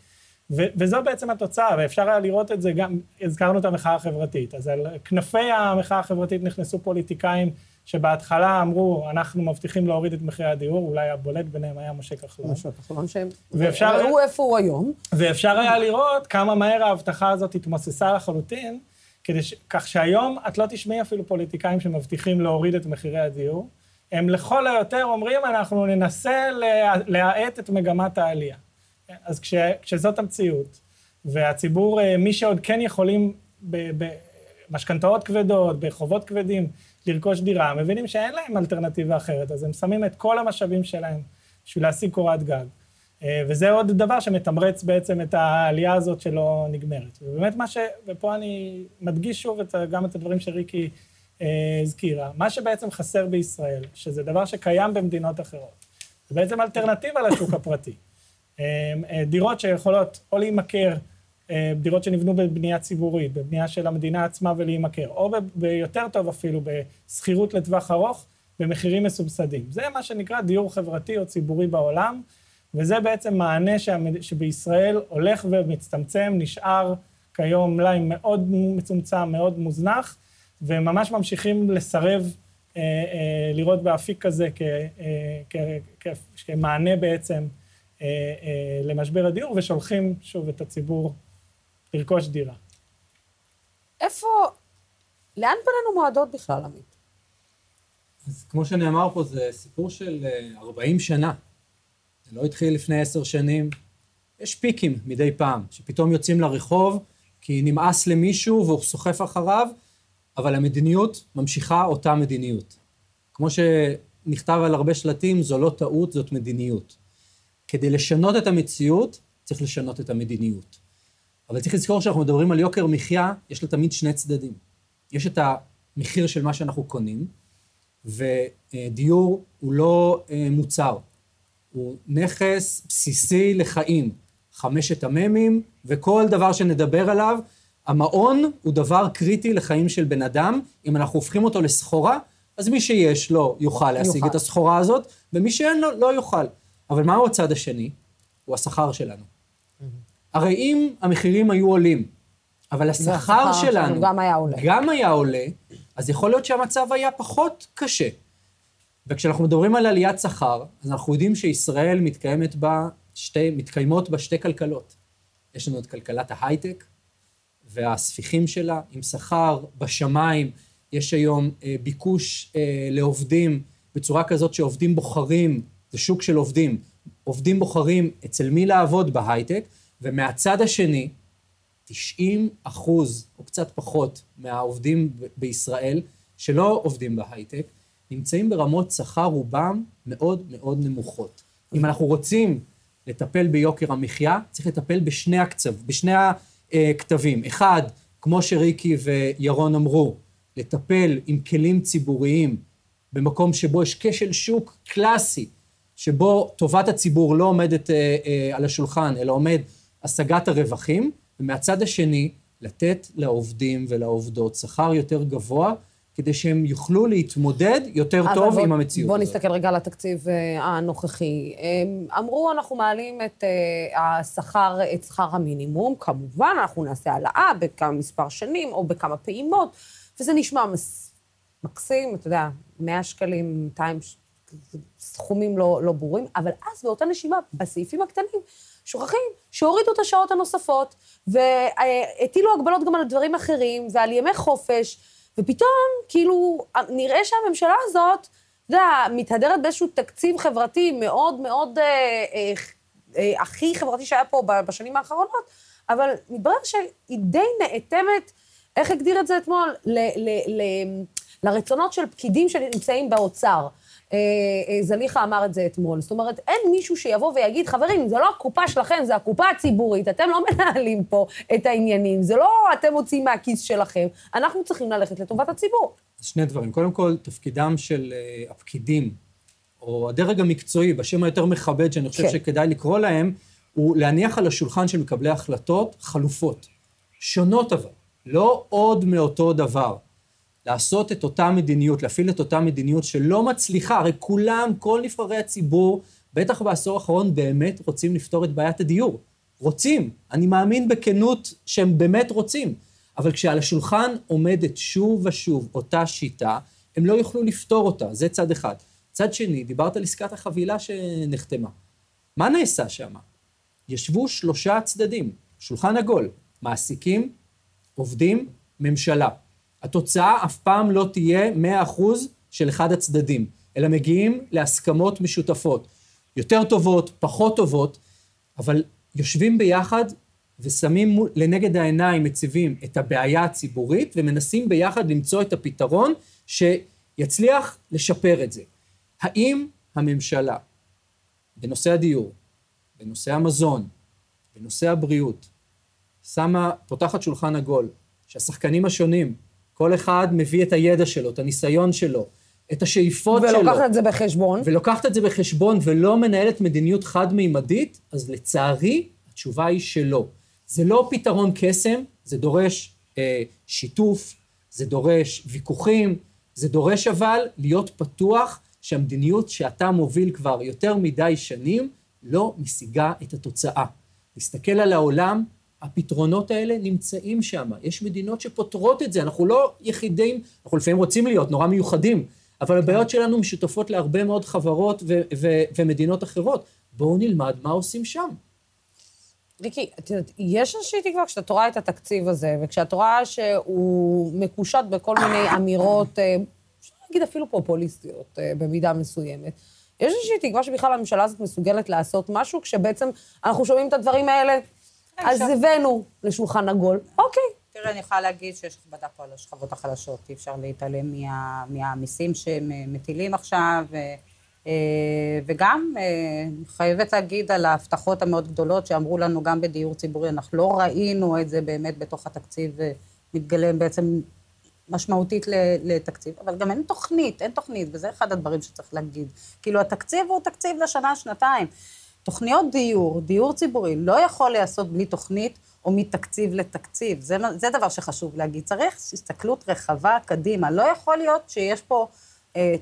ו- וזו בעצם התוצאה, ואפשר היה לראות את זה גם, הזכרנו את המחאה החברתית. אז על כנפי המחאה החברתית נכנסו פוליטיקאים שבהתחלה אמרו, אנחנו מבטיחים להוריד את מחירי הדיור, אולי הבולט ביניהם היה משה כחלון. משה כחלון שהם... ואפשר... ראו איפה הוא היום. ואפשר היה לראות כמה מהר ההבטחה הזאת התמוססה לחלוטין, כדי ש... כך שהיום את לא תשמעי אפילו פוליטיקאים שמבטיחים להוריד את מחירי הדיור. הם לכל היותר אומרים, אנחנו ננסה להאט את מגמת העלייה. אז כש... כשזאת המציאות, והציבור, אה, מי שעוד כן יכולים במשכנתאות כבדות, בחובות כבדים, לרכוש דירה, מבינים שאין להם אלטרנטיבה אחרת, אז הם שמים את כל המשאבים שלהם בשביל להשיג קורת גג. אה, וזה עוד דבר שמתמרץ בעצם את העלייה הזאת שלא נגמרת. ובאמת מה ש... ופה אני מדגיש שוב את, גם את הדברים שריקי אה, הזכירה. מה שבעצם חסר בישראל, שזה דבר שקיים במדינות אחרות, זה בעצם אלטרנטיבה לשוק הפרטי. <laughs> אה, דירות שיכולות או להימכר, דירות שנבנו בבנייה ציבורית, בבנייה של המדינה עצמה ולהימכר, או ביותר טוב אפילו, בשכירות לטווח ארוך, במחירים מסובסדים. זה מה שנקרא דיור חברתי או ציבורי בעולם. וזה בעצם מענה שבישראל הולך ומצטמצם, נשאר כיום מלאי מאוד מצומצם, מאוד מוזנח, וממש ממשיכים לסרב אה, אה, לראות באפיק כזה כ, אה, כ, כ, כמענה בעצם אה, אה, למשבר הדיור, ושולחים שוב את הציבור לרכוש דירה. איפה, לאן פנינו מועדות בכלל, עמית? אז כמו שנאמר פה, זה סיפור של 40 אה, שנה. זה לא התחיל לפני עשר שנים. יש פיקים מדי פעם, שפתאום יוצאים לרחוב כי נמאס למישהו והוא סוחף אחריו, אבל המדיניות ממשיכה אותה מדיניות. כמו שנכתב על הרבה שלטים, זו לא טעות, זאת מדיניות. כדי לשנות את המציאות, צריך לשנות את המדיניות. אבל צריך לזכור שאנחנו מדברים על יוקר מחיה, יש לה תמיד שני צדדים. יש את המחיר של מה שאנחנו קונים, ודיור הוא לא אה, מוצר, הוא נכס בסיסי לחיים. חמשת המ"מים, וכל דבר שנדבר עליו, המעון הוא דבר קריטי לחיים של בן אדם. אם אנחנו הופכים אותו לסחורה, אז מי שיש לו יוכל להשיג יוכל. את הסחורה הזאת, ומי שאין לו לא יוכל. אבל מהו הצד השני? הוא השכר שלנו. Mm-hmm. הרי אם המחירים היו עולים, אבל השכר שלנו גם היה עולה. גם היה עולה, אז יכול להיות שהמצב היה פחות קשה. וכשאנחנו מדברים על עליית שכר, אז אנחנו יודעים שישראל מתקיימת בה שתי, מתקיימות בה שתי כלכלות. יש לנו את כלכלת ההייטק והספיחים שלה, עם שכר בשמיים, יש היום אה, ביקוש אה, לעובדים בצורה כזאת שעובדים בוחרים, זה שוק של עובדים, עובדים בוחרים אצל מי לעבוד בהייטק, ומהצד השני, 90 אחוז, או קצת פחות, מהעובדים בישראל שלא עובדים בהייטק, נמצאים ברמות שכר רובם מאוד מאוד נמוכות. אם אנחנו רוצים לטפל ביוקר המחיה, צריך לטפל בשני הקצב, בשני הכתבים. אחד, כמו שריקי וירון אמרו, לטפל עם כלים ציבוריים במקום שבו יש כשל שוק קלאסי, שבו טובת הציבור לא עומדת אה, אה, על השולחן, אלא עומד השגת הרווחים, ומהצד השני, לתת לעובדים ולעובדות שכר יותר גבוה, כדי שהם יוכלו להתמודד יותר טוב בוא, עם המציאות בוא הזאת. נסתכל רגע על התקציב אה, הנוכחי. אמרו, אנחנו מעלים את אה, השכר, את שכר המינימום, כמובן, אנחנו נעשה העלאה בכמה מספר שנים או בכמה פעימות, וזה נשמע מס, מקסים, אתה יודע, 100 שקלים, 200, סכומים לא, לא ברורים, אבל אז באותה נשימה, בסעיפים הקטנים, שוכחים שהורידו את השעות הנוספות, והטילו הגבלות גם על דברים אחרים, ועל ימי חופש, ופתאום, כאילו, נראה שהממשלה הזאת, אתה יודע, מתהדרת באיזשהו תקציב חברתי מאוד מאוד אה, אה, אה, הכי חברתי שהיה פה בשנים האחרונות, אבל מתברר שהיא די נאטמת, איך הגדיר את זה אתמול? ל, ל, ל, לרצונות של פקידים שנמצאים באוצר. אה, אה, זליכה אמר את זה אתמול. זאת אומרת, אין מישהו שיבוא ויגיד, חברים, זה לא הקופה שלכם, זה הקופה הציבורית, אתם לא <laughs> מנהלים פה את העניינים, זה לא אתם מוציאים מהכיס שלכם, אנחנו צריכים ללכת לטובת הציבור. שני דברים. קודם כל, תפקידם של uh, הפקידים, או הדרג המקצועי, בשם היותר מכבד, שאני חושב כן. שכדאי לקרוא להם, הוא להניח על השולחן של מקבלי החלטות חלופות. שונות אבל, לא עוד מאותו דבר. לעשות את אותה מדיניות, להפעיל את אותה מדיניות שלא מצליחה, הרי כולם, כל נבחרי הציבור, בטח בעשור האחרון, באמת רוצים לפתור את בעיית הדיור. רוצים. אני מאמין בכנות שהם באמת רוצים. אבל כשעל השולחן עומדת שוב ושוב אותה שיטה, הם לא יוכלו לפתור אותה, זה צד אחד. צד שני, דיברת על עסקת החבילה שנחתמה. מה נעשה שם? ישבו שלושה צדדים, שולחן עגול, מעסיקים, עובדים, ממשלה. התוצאה אף פעם לא תהיה 100% של אחד הצדדים, אלא מגיעים להסכמות משותפות. יותר טובות, פחות טובות, אבל יושבים ביחד ושמים לנגד העיניים, מציבים את הבעיה הציבורית ומנסים ביחד למצוא את הפתרון שיצליח לשפר את זה. האם הממשלה, בנושא הדיור, בנושא המזון, בנושא הבריאות, שמה, פותחת שולחן עגול, שהשחקנים השונים, כל אחד מביא את הידע שלו, את הניסיון שלו, את השאיפות ולוקחת שלו. ולוקחת את זה בחשבון. ולוקחת את זה בחשבון ולא מנהלת מדיניות חד-מימדית, אז לצערי, התשובה היא שלא. זה לא פתרון קסם, זה דורש אה, שיתוף, זה דורש ויכוחים, זה דורש אבל להיות פתוח שהמדיניות שאתה מוביל כבר יותר מדי שנים לא משיגה את התוצאה. להסתכל על העולם, הפתרונות האלה נמצאים שם. יש מדינות שפותרות את זה, אנחנו לא יחידים, אנחנו לפעמים רוצים להיות נורא מיוחדים, אבל הבעיות שלנו משותפות להרבה מאוד חברות ו- ו- ומדינות אחרות. בואו נלמד מה עושים שם. ריקי, את יודעת, יש איזושהי תקווה כשאת רואה את התקציב הזה, וכשאת רואה שהוא מקושט בכל מיני <coughs> אמירות, אה, אפשר להגיד אפילו פופוליסטיות אה, במידה מסוימת. יש איזושהי תקווה שבכלל הממשלה הזאת מסוגלת לעשות משהו, כשבעצם אנחנו שומעים את הדברים האלה, אז הבאנו לשולחן עגול, אוקיי. תראה, אני יכולה להגיד שיש הכבדה פה על השכבות החלשות, אי אפשר להתעלם מה, מהמיסים שהם אה, מטילים עכשיו, אה, וגם אה, חייבת להגיד על ההבטחות המאוד גדולות שאמרו לנו גם בדיור ציבורי, אנחנו לא ראינו את זה באמת בתוך התקציב מתגלם בעצם משמעותית לתקציב, אבל גם אין תוכנית, אין תוכנית, וזה אחד הדברים שצריך להגיד. כאילו, התקציב הוא תקציב לשנה, שנתיים. תוכניות דיור, דיור ציבורי, לא יכול להיעשות בלי תוכנית או מתקציב לתקציב. זה, זה דבר שחשוב להגיד. צריך הסתכלות רחבה קדימה. לא יכול להיות שיש פה אה,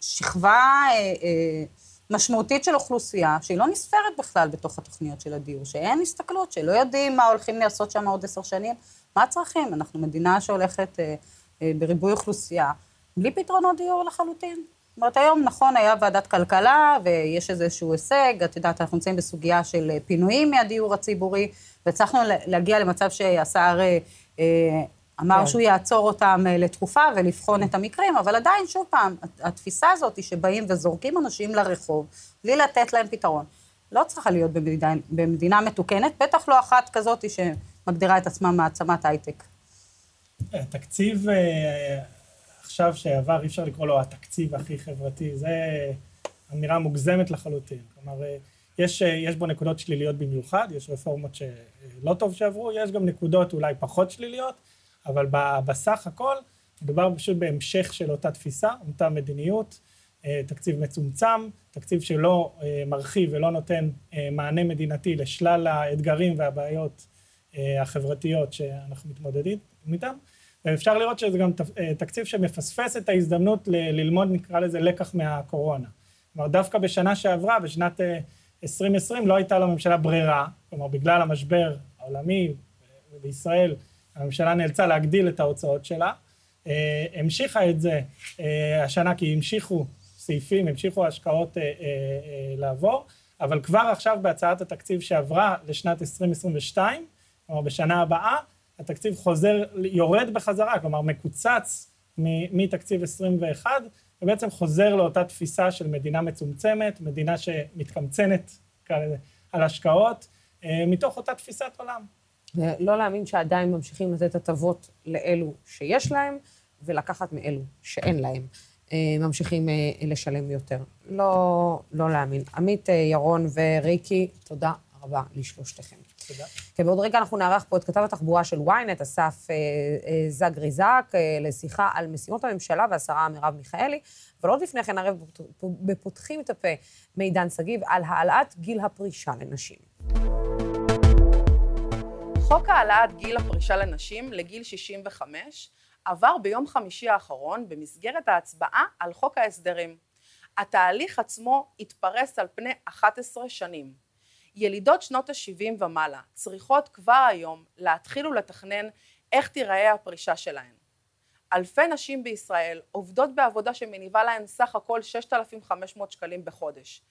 שכבה אה, אה, משמעותית של אוכלוסייה, שהיא לא נספרת בכלל בתוך התוכניות של הדיור, שאין הסתכלות, שלא יודעים מה הולכים לעשות שם עוד עשר שנים, מה הצרכים? אנחנו מדינה שהולכת אה, אה, בריבוי אוכלוסייה, בלי פתרונות דיור לחלוטין. זאת אומרת, היום, נכון, היה ועדת כלכלה, ויש איזשהו הישג, את יודעת, אנחנו נמצאים בסוגיה של אה, פינויים מהדיור הציבורי, והצלחנו להגיע למצב שהשר אה, אה, אמר כן. שהוא יעצור אותם אה, לתקופה ולבחון את המקרים, אבל עדיין, שוב פעם, התפיסה הזאת היא שבאים וזורקים אנשים לרחוב בלי לתת להם פתרון. לא צריכה להיות במדינה, במדינה מתוקנת, בטח לא אחת כזאת שמגדירה את עצמה מעצמת הייטק. התקציב עכשיו שעבר, אי אפשר לקרוא לו התקציב הכי חברתי, זה אמירה מוגזמת לחלוטין. כלומר, אה, יש, יש בו נקודות שליליות במיוחד, יש רפורמות שלא טוב שעברו, יש גם נקודות אולי פחות שליליות, אבל בסך הכל מדובר פשוט בהמשך של אותה תפיסה, אותה מדיניות, אה, תקציב מצומצם, תקציב שלא אה, מרחיב ולא נותן אה, מענה מדינתי לשלל האתגרים והבעיות החברתיות שאנחנו מתמודדים איתם. ואפשר לראות שזה גם תקציב שמפספס את ההזדמנות ללמוד, נקרא לזה, לקח מהקורונה. כלומר, דווקא בשנה שעברה, בשנת 2020, לא הייתה לממשלה ברירה, כלומר, בגלל המשבר העולמי בישראל, הממשלה נאלצה להגדיל את ההוצאות שלה, אה, המשיכה את זה אה, השנה כי המשיכו סעיפים, המשיכו השקעות אה, לעבור, אבל כבר עכשיו בהצעת התקציב שעברה לשנת 2022, כלומר בשנה הבאה, התקציב חוזר, יורד בחזרה, כלומר מקוצץ מתקציב 21, ובעצם חוזר לאותה תפיסה של מדינה מצומצמת, מדינה שמתקמצנת על השקעות, מתוך אותה תפיסת עולם. ולא להאמין שעדיין ממשיכים לתת הטבות לאלו שיש להם, ולקחת מאלו שאין להם. אה, ממשיכים אה, לשלם יותר. לא, לא להאמין. עמית, אה, ירון וריקי, תודה רבה לשלושתכם. תודה. כי בעוד רגע אנחנו נערך פה את כתב התחבורה של ynet, אסף זגרי זק, לשיחה על משימות הממשלה והשרה מרב מיכאלי, אבל עוד לפני כן ערב בפותחים את הפה מידן שגיב על העלאת גיל הפרישה לנשים. חוק העלאת גיל הפרישה לנשים לגיל 65 עבר ביום חמישי האחרון במסגרת ההצבעה על חוק ההסדרים. התהליך עצמו התפרס על פני 11 שנים. ילידות שנות ה-70 ומעלה צריכות כבר היום להתחיל ולתכנן איך תיראה הפרישה שלהן. אלפי נשים בישראל עובדות בעבודה שמניבה להן סך הכל 6,500 שקלים בחודש.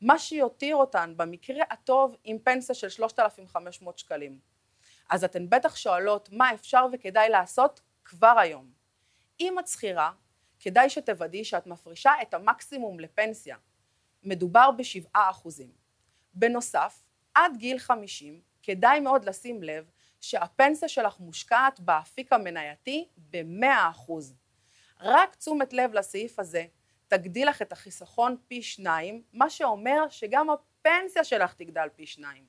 מה שיותיר אותן במקרה הטוב עם פנסיה של 3,500 שקלים. אז אתן בטח שואלות מה אפשר וכדאי לעשות כבר היום. אם את שכירה, כדאי שתוודאי שאת מפרישה את המקסימום לפנסיה. מדובר בשבעה אחוזים. בנוסף, עד גיל 50 כדאי מאוד לשים לב שהפנסיה שלך מושקעת באפיק המנייתי ב-100%. רק תשומת לב לסעיף הזה תגדיל לך את החיסכון פי שניים, מה שאומר שגם הפנסיה שלך תגדל פי שניים.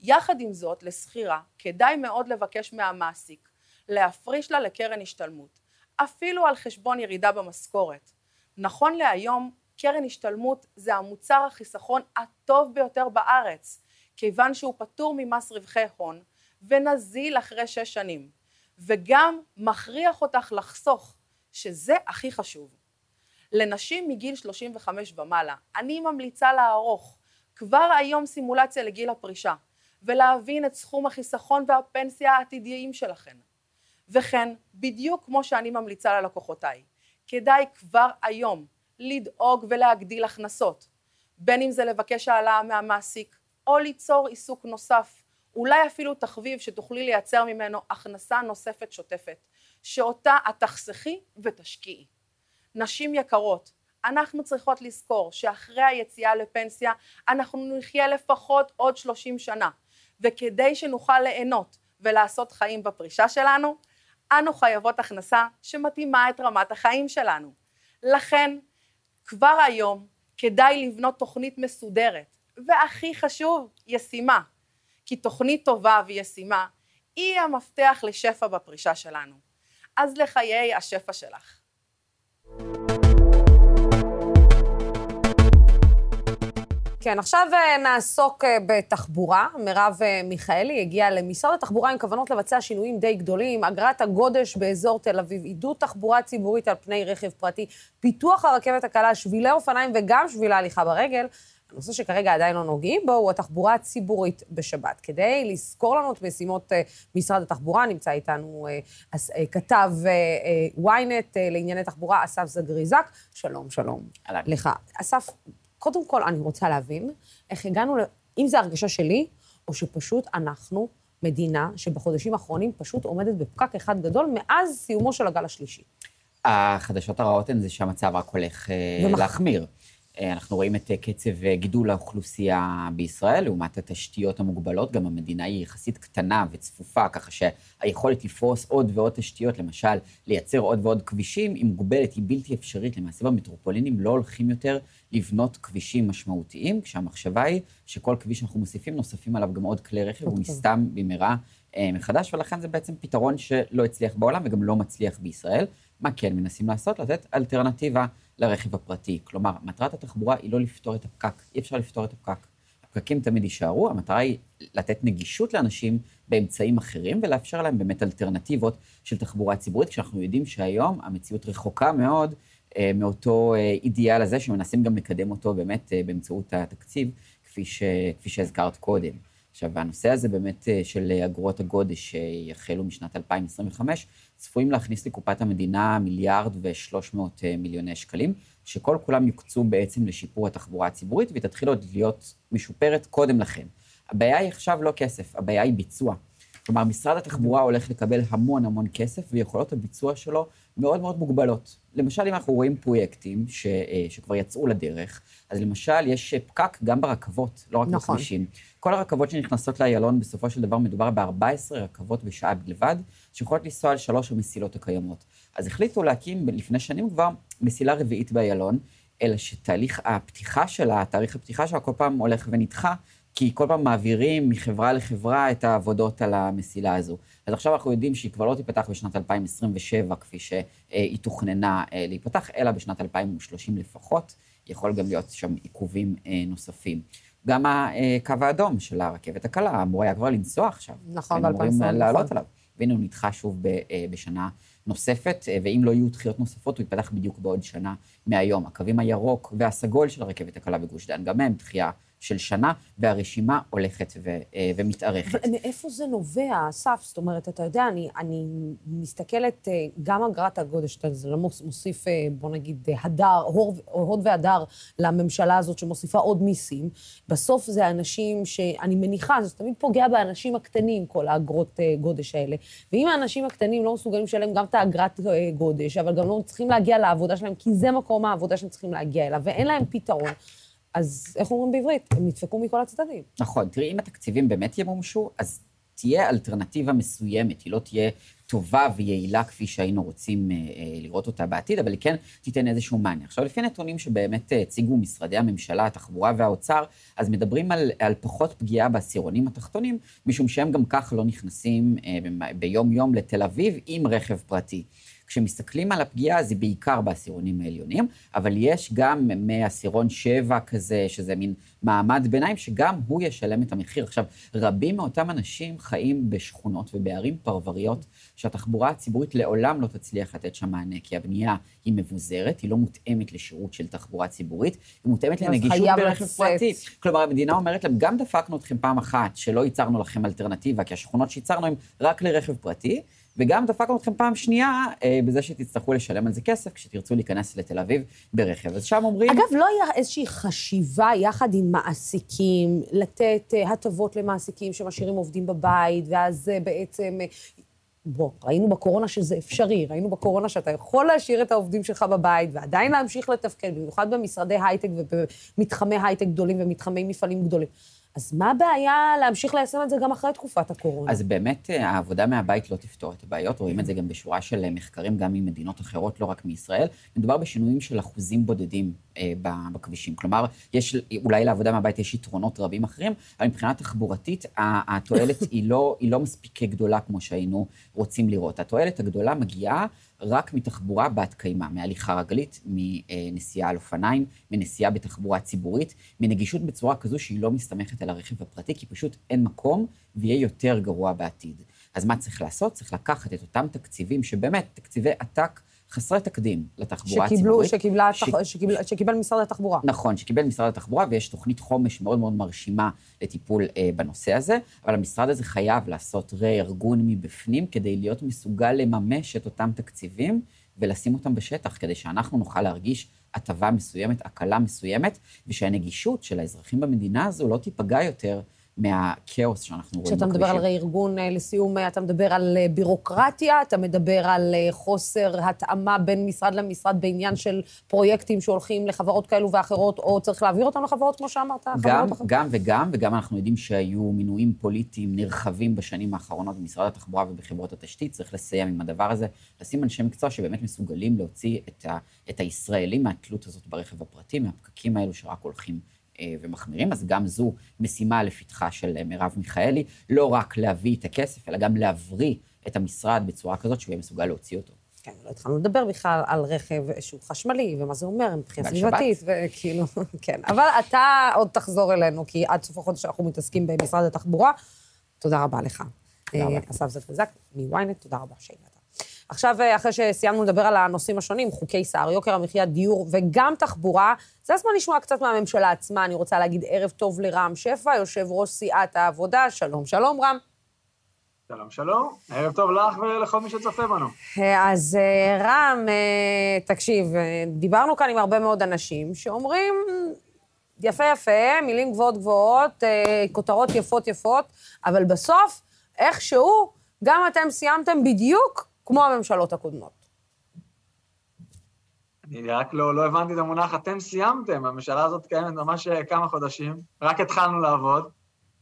יחד עם זאת, לשכירה, כדאי מאוד לבקש מהמעסיק להפריש לה לקרן השתלמות, אפילו על חשבון ירידה במשכורת. נכון להיום, קרן השתלמות זה המוצר החיסכון הטוב ביותר בארץ, כיוון שהוא פטור ממס רווחי הון ונזיל אחרי שש שנים, וגם מכריח אותך לחסוך, שזה הכי חשוב. לנשים מגיל 35 ומעלה, אני ממליצה לערוך כבר היום סימולציה לגיל הפרישה, ולהבין את סכום החיסכון והפנסיה העתידיים שלכן. וכן, בדיוק כמו שאני ממליצה ללקוחותיי, כדאי כבר היום לדאוג ולהגדיל הכנסות, בין אם זה לבקש העלאה מהמעסיק, או ליצור עיסוק נוסף, אולי אפילו תחביב שתוכלי לייצר ממנו הכנסה נוספת שוטפת, שאותה את תחסכי ותשקיעי. נשים יקרות, אנחנו צריכות לזכור שאחרי היציאה לפנסיה אנחנו נחיה לפחות עוד 30 שנה, וכדי שנוכל ליהנות ולעשות חיים בפרישה שלנו, אנו חייבות הכנסה שמתאימה את רמת החיים שלנו. לכן, כבר היום כדאי לבנות תוכנית מסודרת, והכי חשוב, ישימה. כי תוכנית טובה וישימה היא המפתח לשפע בפרישה שלנו. אז לחיי השפע שלך. כן, עכשיו אה, נעסוק אה, בתחבורה. מרב אה, מיכאלי הגיעה למשרד התחבורה עם כוונות לבצע שינויים די גדולים, אגרת הגודש באזור תל אביב, עידוד תחבורה ציבורית על פני רכב פרטי, פיתוח הרכבת הקלה, שבילי אופניים וגם שבילי הליכה ברגל. הנושא שכרגע עדיין לא נוגעים בו הוא התחבורה הציבורית בשבת. כדי לזכור לנו את משימות משרד התחבורה, נמצא איתנו כתב ynet לענייני תחבורה, אסף זגריזק. שלום, שלום. אהלן. לך. אסף, קודם כל, אני רוצה להבין איך הגענו. אם זו הרגשה שלי, או שפשוט אנחנו מדינה שבחודשים האחרונים פשוט עומדת בפקק אחד גדול מאז סיומו של הגל השלישי. החדשות הרעות הן זה שהמצב רק הולך אה, ומח... להחמיר. אה, אנחנו רואים את אה, קצב אה, גידול האוכלוסייה בישראל, לעומת התשתיות המוגבלות. גם המדינה היא יחסית קטנה וצפופה, ככה שהיכולת לפרוס עוד ועוד תשתיות, למשל, לייצר עוד ועוד כבישים, היא מוגבלת, היא בלתי אפשרית. למעשה במטרופולינים לא הולכים יותר לבנות כבישים משמעותיים, כשהמחשבה היא שכל כביש שאנחנו מוסיפים, נוספים עליו גם עוד כלי רכב, הוא מסתם במהרה מחדש, ולכן זה בעצם פתרון שלא הצליח בעולם וגם לא מצליח בישראל. מה כן מנסים לעשות? לתת אלטרנטיבה לרכב הפרטי. כלומר, מטרת התחבורה היא לא לפתור את הפקק, אי אפשר לפתור את הפקק. הפקקים תמיד יישארו, המטרה היא לתת נגישות לאנשים באמצעים אחרים ולאפשר להם באמת אלטרנטיבות של תחבורה ציבורית, כשאנחנו יודעים שהיום המציאות רחוקה מאוד אה, מאותו אה, אידיאל הזה, שמנסים גם לקדם אותו באמת אה, באמצעות התקציב, כפי, ש, כפי שהזכרת קודם. עכשיו, הנושא הזה באמת אה, של אגרות הגודש שיחלו משנת 2025, צפויים להכניס לקופת המדינה מיליארד ושלוש מאות אה, מיליוני שקלים, שכל כולם יוקצו בעצם לשיפור התחבורה הציבורית, והיא תתחיל עוד להיות משופרת קודם לכן. הבעיה היא עכשיו לא כסף, הבעיה היא ביצוע. כלומר, משרד התחבורה הולך לקבל המון המון כסף, ויכולות הביצוע שלו מאוד מאוד מוגבלות. למשל, אם אנחנו רואים פרויקטים ש, אה, שכבר יצאו לדרך, אז למשל, יש פקק גם ברכבות, לא רק נכון. בכבישים. כל הרכבות שנכנסות לאיילון, בסופו של דבר מדובר ב-14 רכבות בשעה בלבד, שיכולות לנסוע על שלוש המסילות הקיימות. אז החליטו להקים לפני שנים כבר מסילה רביעית באיילון, אלא שתהליך הפתיחה שלה, תאריך הפתיחה שלה כל פעם הולך ונדחה, כי כל פעם מעבירים מחברה לחברה את העבודות על המסילה הזו. אז עכשיו אנחנו יודעים שהיא כבר לא תיפתח בשנת 2027, כפי שהיא תוכננה אה, להיפתח, אלא בשנת 2030 לפחות. יכול גם להיות שם עיכובים אה, נוספים. גם הקו האדום של הרכבת הקלה אמור היה כבר לנסוע עכשיו. נכון, ב-2020. אמורים לעלות נכון. עליו. והנה הוא נדחה שוב אה, בשנה נוספת, ואם לא יהיו דחיות נוספות, הוא ייפתח בדיוק בעוד שנה מהיום. הקווים הירוק והסגול של הרכבת הקלה בגוש דן, גם הם דחייה של שנה, והרשימה הולכת ו, אה, ומתארכת. מאיפה זה נובע, אסף? זאת אומרת, אתה יודע, אני, אני מסתכלת, אה, גם אגרת הגודש, זה לא מוסיף, בוא נגיד, הדר, הוד והדר לממשלה הזאת שמוסיפה עוד מיסים. בסוף זה אנשים שאני מניחה, זה תמיד פוגע באנשים הקטנים, כל האגרות גודש האלה. ואם האנשים הקטנים לא מסוגלים לשלם גם את האגרת גודש, אבל גם לא צריכים להגיע לעבודה שלהם, כי זה מקום העבודה שהם צריכים להגיע אליו, ואין להם פתרון, אז איך אומרים בעברית? הם נדפקו מכל הצדדים. נכון. תראי, אם התקציבים באמת ימומשו, אז תהיה אלטרנטיבה מסוימת, היא לא תהיה טובה ויעילה כפי שהיינו רוצים אה, אה, לראות אותה בעתיד, אבל היא כן תיתן איזשהו מענה. עכשיו, לפי נתונים שבאמת אה, הציגו משרדי הממשלה, התחבורה והאוצר, אז מדברים על, על פחות פגיעה בעשירונים התחתונים, משום שהם גם כך לא נכנסים אה, ביום-יום לתל אביב עם רכב פרטי. כשמסתכלים על הפגיעה, היא בעיקר בעשירונים העליונים, אבל יש גם מעשירון שבע כזה, שזה מין מעמד ביניים, שגם הוא ישלם את המחיר. עכשיו, רבים מאותם אנשים חיים בשכונות ובערים פרבריות, שהתחבורה הציבורית לעולם לא תצליח לתת שם מענה, כי הבנייה היא מבוזרת, היא לא מותאמת לשירות של תחבורה ציבורית, היא מותאמת לנגישות ברכב פרטי. כלומר, המדינה אומרת להם, גם דפקנו אתכם פעם אחת, שלא ייצרנו לכם אלטרנטיבה, כי השכונות שייצרנו הן רק לרכב פרטי, וגם דפקנו אתכם פעם שנייה אה, בזה שתצטרכו לשלם על זה כסף כשתרצו להיכנס לתל אביב ברכב. אז שם אומרים... אגב, לא היה איזושהי חשיבה יחד עם מעסיקים, לתת אה, הטבות למעסיקים שמשאירים עובדים בבית, ואז אה, בעצם... אה, בוא, ראינו בקורונה שזה אפשרי, ראינו בקורונה שאתה יכול להשאיר את העובדים שלך בבית ועדיין להמשיך לתפקד, במיוחד במשרדי הייטק ובמתחמי הייטק גדולים ומתחמי מפעלים גדולים. אז מה הבעיה להמשיך ליישם את זה גם אחרי תקופת הקורונה? אז באמת אה, העבודה מהבית לא תפתור את הבעיות, רואים את זה גם בשורה של אה, מחקרים, גם ממדינות אחרות, לא רק מישראל. מדובר בשינויים של אחוזים בודדים אה, בכבישים. כלומר, יש, אולי לעבודה מהבית יש יתרונות רבים אחרים, אבל מבחינה תחבורתית, התועלת היא, לא, היא לא מספיק גדולה כמו שהיינו רוצים לראות. התועלת הגדולה מגיעה רק מתחבורה בת קיימא, מהליכה רגלית, מנסיעה על אופניים, מנסיעה בתחבורה ציבורית, מנגישות בצורה כזו שהיא לא מסתמכת על הרכב הפרטי, כי פשוט אין מקום ויהיה יותר גרוע בעתיד. אז מה צריך לעשות? צריך לקחת את אותם תקציבים, שבאמת, תקציבי עתק, חסרי תקדים לתחבורה הציבורית. שקיבלה, ש... שקיבל, שקיבל משרד התחבורה. נכון, שקיבל משרד התחבורה, ויש תוכנית חומש מאוד מאוד מרשימה לטיפול אה, בנושא הזה, אבל המשרד הזה חייב לעשות רה-ארגון מבפנים כדי להיות מסוגל לממש את אותם תקציבים ולשים אותם בשטח, כדי שאנחנו נוכל להרגיש הטבה מסוימת, הקלה מסוימת, ושהנגישות של האזרחים במדינה הזו לא תיפגע יותר מהכאוס שאנחנו רואים בכבישים. כשאתה מדבר על רה-ארגון, אה, לסיום, אה, אתה מדבר על אה, בירוקרטיה, אתה מדבר על חוסר התאמה בין משרד למשרד בעניין של פרויקטים שהולכים לחברות כאלו ואחרות, או צריך להעביר אותם לחברות, כמו שאמרת? גם, גם וגם, וגם אנחנו יודעים שהיו מינויים פוליטיים נרחבים בשנים האחרונות במשרד התחבורה ובחברות התשתית, צריך לסיים עם הדבר הזה, לשים אנשי מקצוע שבאמת מסוגלים להוציא את, ה, את הישראלים מהתלות הזאת ברכב הפרטי, מהפקקים האלו שרק הולכים ומחמירים, אז גם זו משימה לפתחה של אה, מרב מיכאלי, לא רק להביא את הכסף, אלא גם להבריא את המשרד בצורה כזאת שהוא יהיה מסוגל להוציא אותו. כן, לא התחלנו לדבר בכלל על רכב שהוא חשמלי, ומה זה אומר מבחינה סביבתית, וכאילו, <laughs> כן. אבל אתה עוד תחזור אלינו, כי עד סוף החודש אנחנו מתעסקים במשרד התחבורה. תודה רבה לך. תודה רבה. אה, אסף זלפזק מ-ynet, תודה רבה שהגעת. עכשיו, אה, אחרי שסיימנו לדבר על הנושאים השונים, חוקי סער, יוקר המחיה, דיור וגם תחבורה, זה הזמן לשמוע קצת מהממשלה עצמה. אני רוצה להגיד ערב טוב לרם שפע, יושב ראש סיעת העבודה. שלום, שלום, רם. שלום, שלום. ערב טוב לך ולכל מי שצופה בנו. אה, אז אה, רם, תקשיב, דיברנו כאן עם הרבה מאוד אנשים שאומרים, יפה יפה, מילים גבוהות גבוהות, כותרות יפות יפות, אבל בסוף, איכשהו, גם אתם סיימתם בדיוק כמו הממשלות הקודמות. אני רק לא, לא הבנתי את המונח, אתם סיימתם, הממשלה הזאת קיימת ממש אה, כמה חודשים, רק התחלנו לעבוד.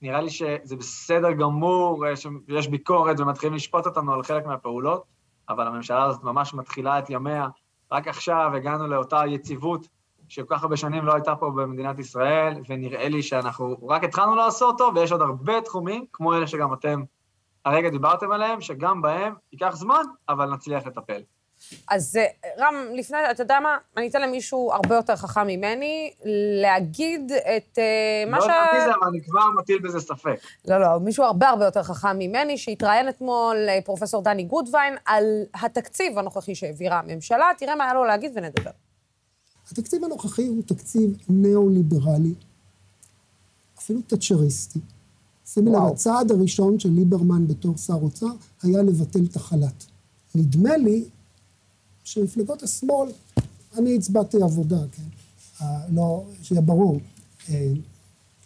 נראה לי שזה בסדר גמור אה, שיש ביקורת ומתחילים לשפוט אותנו על חלק מהפעולות, אבל הממשלה הזאת ממש מתחילה את ימיה. רק עכשיו הגענו לאותה יציבות שכל כך הרבה שנים לא הייתה פה במדינת ישראל, ונראה לי שאנחנו רק התחלנו לעשות אותו, ויש עוד הרבה תחומים, כמו אלה שגם אתם הרגע דיברתם עליהם, שגם בהם ייקח זמן, אבל נצליח לטפל. אז אה, רם, לפני, אתה יודע מה? אני אתן למישהו הרבה יותר חכם ממני להגיד את uh, מה ש... לא הבנתי זה, אבל אני כבר מטיל בזה ספק. לא, לא, מישהו הרבה הרבה יותר חכם ממני, שהתראיין אתמול, אה, פרופסור דני גודווין, על התקציב הנוכחי שהעבירה הממשלה. תראה מה היה לו להגיד ונדבר. התקציב הנוכחי הוא תקציב ניאו-ליברלי, אפילו תאצ'ריסטי. שימי לב, הצעד הראשון של ליברמן בתור שר אוצר היה לבטל את החל"ת. נדמה לי שמפלגות השמאל, אני הצבעתי עבודה, כן? אה, לא, שיהיה ברור. אה,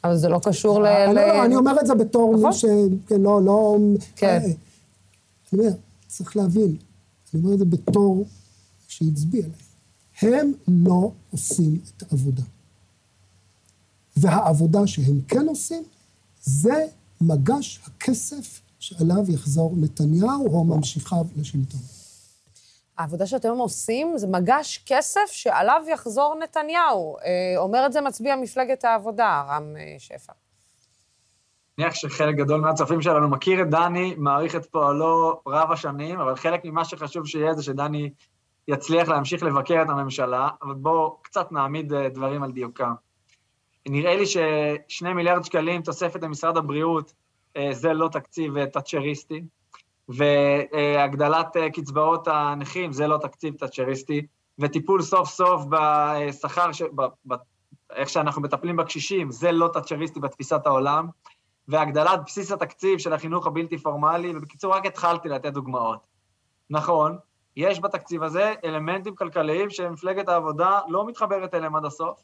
אבל זה לא קשור ל... לא, לא, אני אומר את זה בתור מי נכון. ש... כן, לא, לא... כן. אני אומר, צריך להבין, אני אומר את זה בתור שהצביע להם. הם לא עושים את העבודה. והעבודה שהם כן עושים, זה מגש הכסף שעליו יחזור נתניהו או ממשיכיו לשלטון. העבודה שאתם עושים זה מגש כסף שעליו יחזור נתניהו. אה, אומר את זה מצביע מפלגת העבודה, רם אה, שפע. אני מניח שחלק גדול מהצופים שלנו מכיר את דני, מעריך את פועלו רב השנים, אבל חלק ממה שחשוב שיהיה זה שדני יצליח להמשיך לבקר את הממשלה, אבל בואו קצת נעמיד אה, דברים על דיוקם. נראה לי ששני מיליארד שקלים תוספת למשרד הבריאות זה לא תקציב תאצ'ריסטי. והגדלת אה, קצבאות הנכים, זה לא תקציב תאצ'ריסטי, וטיפול סוף סוף בשכר, ש... ב... איך שאנחנו מטפלים בקשישים, זה לא תאצ'ריסטי בתפיסת העולם, והגדלת בסיס התקציב של החינוך הבלתי פורמלי, ובקיצור, רק התחלתי לתת דוגמאות. נכון, יש בתקציב הזה אלמנטים כלכליים שמפלגת העבודה לא מתחברת אליהם עד הסוף,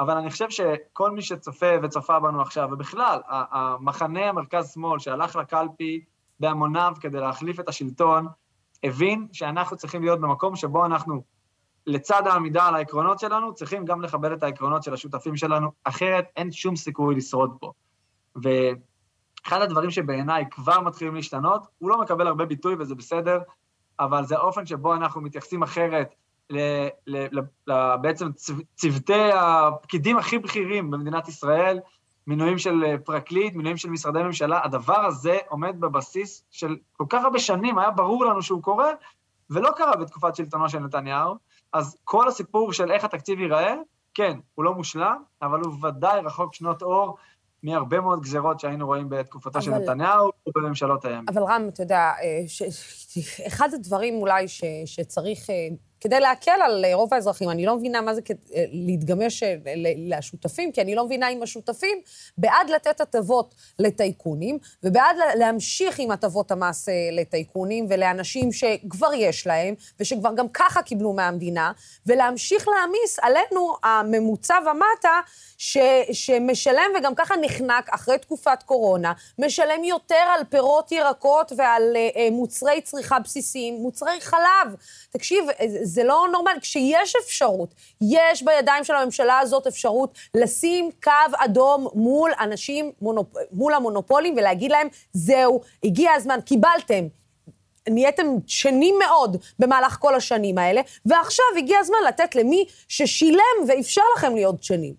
אבל אני חושב שכל מי שצופה וצופה בנו עכשיו, ובכלל, המחנה המרכז-שמאל שהלך לקלפי בהמוניו כדי להחליף את השלטון, הבין שאנחנו צריכים להיות במקום שבו אנחנו, לצד העמידה על העקרונות שלנו, צריכים גם לכבד את העקרונות של השותפים שלנו, אחרת אין שום סיכוי לשרוד פה. ואחד הדברים שבעיניי כבר מתחילים להשתנות, הוא לא מקבל הרבה ביטוי וזה בסדר, אבל זה האופן שבו אנחנו מתייחסים אחרת ל, ל, ל, ל, בעצם צוותי הפקידים הכי בכירים במדינת ישראל, מינויים של אה, פרקליט, מינויים של משרדי ממשלה, הדבר הזה עומד בבסיס של כל כך הרבה שנים, היה ברור לנו שהוא קורה, ולא קרה בתקופת שלטונו של נתניהו, אז כל הסיפור של איך התקציב ייראה, כן, הוא לא מושלם, אבל הוא ודאי רחוק שנות אור מהרבה מאוד גזרות שהיינו רואים בתקופתו אבל... של נתניהו ובממשלות הימין. אבל רם, אתה יודע, אה, ש... אחד הדברים אולי ש... שצריך... אה, כדי להקל על אה, רוב האזרחים. אני לא מבינה מה זה אה, להתגמש אה, לשותפים, כי אני לא מבינה אם השותפים בעד לתת הטבות לטייקונים, ובעד להמשיך עם הטבות המס לטייקונים ולאנשים שכבר יש להם, ושכבר גם ככה קיבלו מהמדינה, ולהמשיך להעמיס עלינו, הממוצע ומטה, ש, שמשלם וגם ככה נחנק אחרי תקופת קורונה, משלם יותר על פירות, ירקות ועל מוצרי צריכה בסיסיים, מוצרי חלב. תקשיב, זה לא נורמלי. כשיש אפשרות, יש בידיים של הממשלה הזאת אפשרות לשים קו אדום מול אנשים, מונופ... מול המונופולים ולהגיד להם, זהו, הגיע הזמן, קיבלתם. נהייתם שנים מאוד במהלך כל השנים האלה, ועכשיו הגיע הזמן לתת למי ששילם ואפשר לכם להיות שנים.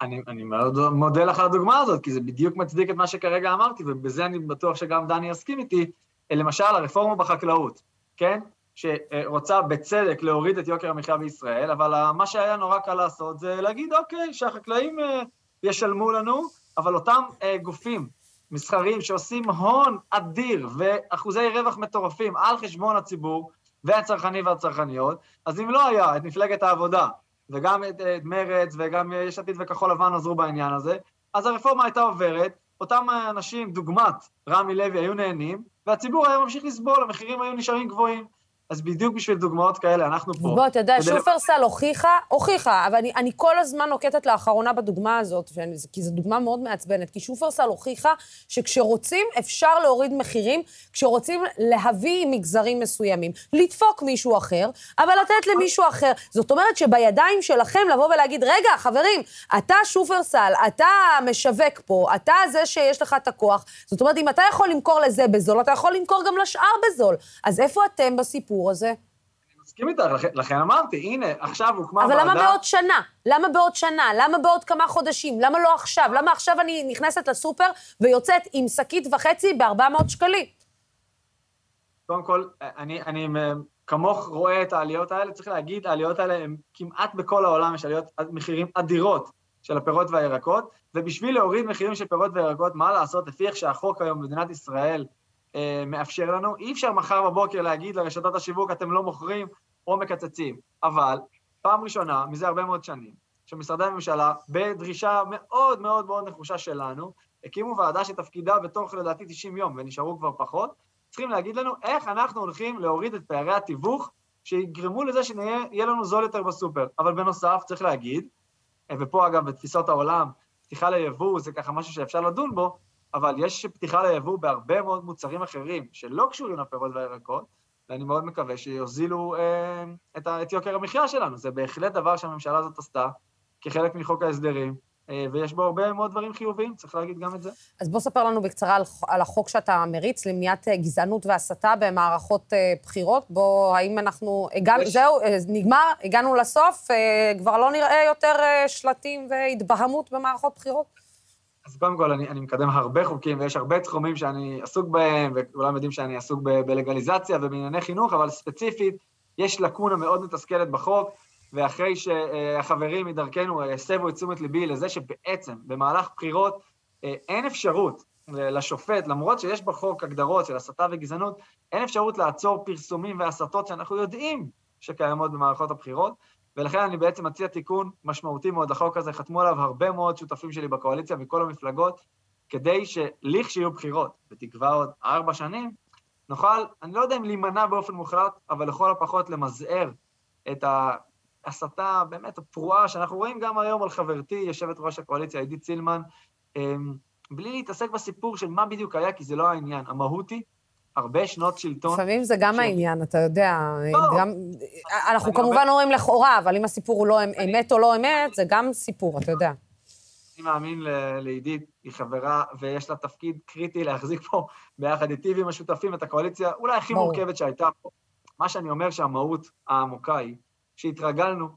אני, אני מאוד מודה לך על הדוגמה הזאת, כי זה בדיוק מצדיק את מה שכרגע אמרתי, ובזה אני בטוח שגם דני יסכים איתי, למשל הרפורמה בחקלאות, כן? שרוצה בצדק להוריד את יוקר המחיה בישראל, אבל מה שהיה נורא קל לעשות זה להגיד, אוקיי, שהחקלאים אה, ישלמו לנו, אבל אותם אה, גופים מסחריים שעושים הון אדיר ואחוזי רווח מטורפים על חשבון הציבור והצרכנים והצרכניות, אז אם לא היה את מפלגת העבודה, וגם את, את מרצ וגם יש עתיד וכחול לבן עזרו בעניין הזה, אז הרפורמה הייתה עוברת, אותם אנשים, דוגמת רמי לוי, היו נהנים, והציבור היה ממשיך לסבול, המחירים היו נשארים גבוהים. אז בדיוק בשביל דוגמאות כאלה, אנחנו פה. בוא, אתה יודע, שופרסל הוכיחה, הוכיחה, אבל אני, אני כל הזמן נוקטת לאחרונה בדוגמה הזאת, ואני, כי זו דוגמה מאוד מעצבנת, כי שופרסל הוכיחה שכשרוצים, אפשר להוריד מחירים, כשרוצים להביא מגזרים מסוימים, לדפוק מישהו אחר, אבל לתת למישהו אחר. זאת אומרת שבידיים שלכם לבוא ולהגיד, רגע, חברים, אתה שופרסל, אתה משווק פה, אתה זה שיש לך את הכוח, זאת אומרת, אם אתה יכול למכור לזה בזול, אתה יכול למכור גם לשאר בזול. אז איפה אתם בסיפור? הסיפור הזה? מסכים איתך, לכן, לכן אמרתי, הנה, עכשיו הוקמה ועדה... אבל למה בעוד שנה? למה בעוד שנה? למה בעוד כמה חודשים? למה לא עכשיו? למה עכשיו אני נכנסת לסופר ויוצאת עם שקית וחצי ב-400 שקלים? קודם כל, אני, אני כמוך רואה את העליות האלה, צריך להגיד, העליות האלה הן כמעט בכל העולם, יש עליות מחירים אדירות של הפירות והירקות, ובשביל להוריד מחירים של פירות וירקות, מה לעשות, לפי איך שהחוק היום במדינת ישראל אה, מאפשר לנו. אי אפשר מחר בבוקר להגיד לרשתות השיווק, אתם לא מוכרים או מקצצים. אבל פעם ראשונה, מזה הרבה מאוד שנים, של משרדי הממשלה, בדרישה מאוד מאוד מאוד נחושה שלנו, הקימו ועדה שתפקידה בתוך לדעתי 90 יום, ונשארו כבר פחות, צריכים להגיד לנו איך אנחנו הולכים להוריד את פערי התיווך שיגרמו לזה שיהיה לנו זול יותר בסופר. אבל בנוסף, צריך להגיד, ופה אגב, בתפיסות העולם, פתיחה ליבוא זה ככה משהו שאפשר לדון בו, אבל יש פתיחה ליבוא בהרבה מאוד מוצרים אחרים שלא קשורים לפירות והירקות, ואני מאוד מקווה שיוזילו אה, את, את יוקר המחיה שלנו. זה בהחלט דבר שהממשלה הזאת עשתה כחלק מחוק ההסדרים, אה, ויש בו הרבה מאוד דברים חיוביים, צריך להגיד גם את זה. אז בוא ספר לנו בקצרה על, על החוק שאתה מריץ למניעת אה, גזענות והסתה במערכות אה, בחירות. בוא, האם אנחנו... הגענו, יש... זהו, נגמר, הגענו לסוף, כבר לא נראה יותר שלטים והתבהמות במערכות בחירות? אז קודם כל, אני, אני מקדם הרבה חוקים, ויש הרבה תחומים שאני עסוק בהם, וכולם יודעים שאני עסוק ב- בלגליזציה ובענייני חינוך, אבל ספציפית, יש לקונה מאוד מתסכלת בחוק, ואחרי שהחברים מדרכנו הסבו את תשומת ליבי לזה שבעצם במהלך בחירות אה, אין אפשרות לשופט, למרות שיש בחוק הגדרות של הסתה וגזענות, אין אפשרות לעצור פרסומים והסתות שאנחנו יודעים שקיימות במערכות הבחירות, ולכן אני בעצם מציע תיקון משמעותי מאוד לחוק הזה, חתמו עליו הרבה מאוד שותפים שלי בקואליציה מכל המפלגות, כדי שלכשיהיו בחירות, בתקווה עוד ארבע שנים, נוכל, אני לא יודע אם להימנע באופן מוחלט, אבל לכל הפחות למזער את ההסתה באמת הפרועה שאנחנו רואים גם היום על חברתי, יושבת ראש הקואליציה עידית סילמן, אמ, בלי להתעסק בסיפור של מה בדיוק היה, כי זה לא העניין. המהות היא הרבה שנות שלטון. לפעמים זה גם ש... העניין, אתה יודע. לא. גם... אנחנו כמובן אומר... אומרים לכאורה, אבל אם הסיפור הוא לא אמת או לא אמת, זה גם סיפור, אתה יודע. אני מאמין לעידית, היא חברה, ויש לה תפקיד קריטי להחזיק פה ביחד איתי ועם השותפים את הקואליציה אולי הכי ברור. מורכבת שהייתה פה. מה שאני אומר שהמהות העמוקה היא שהתרגלנו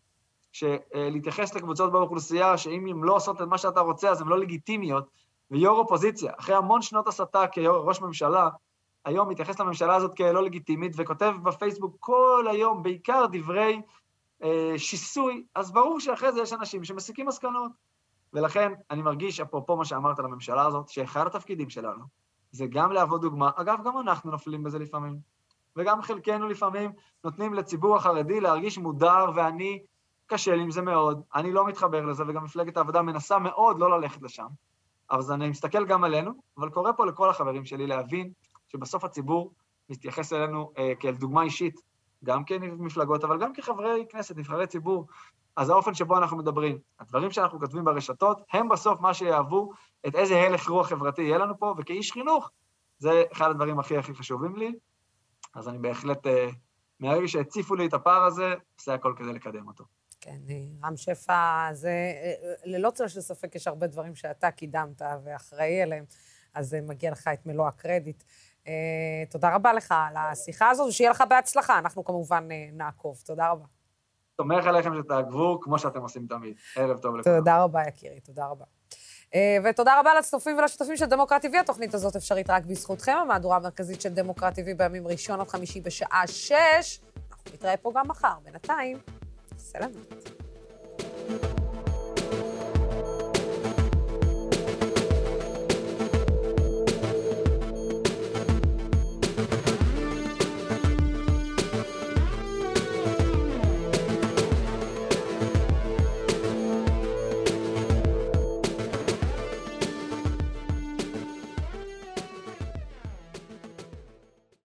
להתייחס לקבוצות באוכלוסייה, שאם הן לא עושות את מה שאתה רוצה, אז הן לא לגיטימיות, ויו"ר אופוזיציה, אחרי המון שנות הסתה כראש ממשלה, היום מתייחס לממשלה הזאת כלא לגיטימית, וכותב בפייסבוק כל היום בעיקר דברי אה, שיסוי, אז ברור שאחרי זה יש אנשים שמסיקים מסקנות. ולכן אני מרגיש, אפרופו מה שאמרת לממשלה הזאת, שאחד התפקידים שלנו זה גם להוות דוגמה, אגב, גם אנחנו נופלים בזה לפעמים, וגם חלקנו לפעמים נותנים לציבור החרדי להרגיש מודר, ואני, קשה לי עם זה מאוד, אני לא מתחבר לזה, וגם מפלגת העבודה מנסה מאוד לא ללכת לשם. אז אני מסתכל גם עלינו, אבל קורא פה לכל החברים שלי להבין שבסוף הציבור מתייחס אלינו אה, כאל דוגמה אישית, גם כמפלגות, אבל גם כחברי כנסת, נבחרי ציבור. אז האופן שבו אנחנו מדברים, הדברים שאנחנו כותבים ברשתות, הם בסוף מה שיהוו את איזה הלך רוח חברתי יהיה לנו פה, וכאיש חינוך, זה אחד הדברים הכי הכי חשובים לי. אז אני בהחלט, אה, מהרגע שהציפו לי את הפער הזה, עושה הכל כדי לקדם אותו. כן, אה, רם שפע, זה אה, ללא צל של ספק, יש הרבה דברים שאתה קידמת ואחראי אליהם, אז מגיע לך את מלוא הקרדיט. תודה רבה לך על השיחה הזאת, ושיהיה לך בהצלחה. אנחנו כמובן נעקוב. תודה רבה. סומך עליכם שתעקבו כמו שאתם עושים תמיד. ערב טוב לכולם. תודה רבה, יקירי, תודה רבה. אה, ותודה רבה לצופים ולשותפים של דמוקרט TV. התוכנית הזאת אפשרית רק בזכותכם, המהדורה המרכזית של דמוקרט TV בימים ראשון עד חמישי בשעה שש. אנחנו נתראה פה גם מחר. בינתיים, סלמת.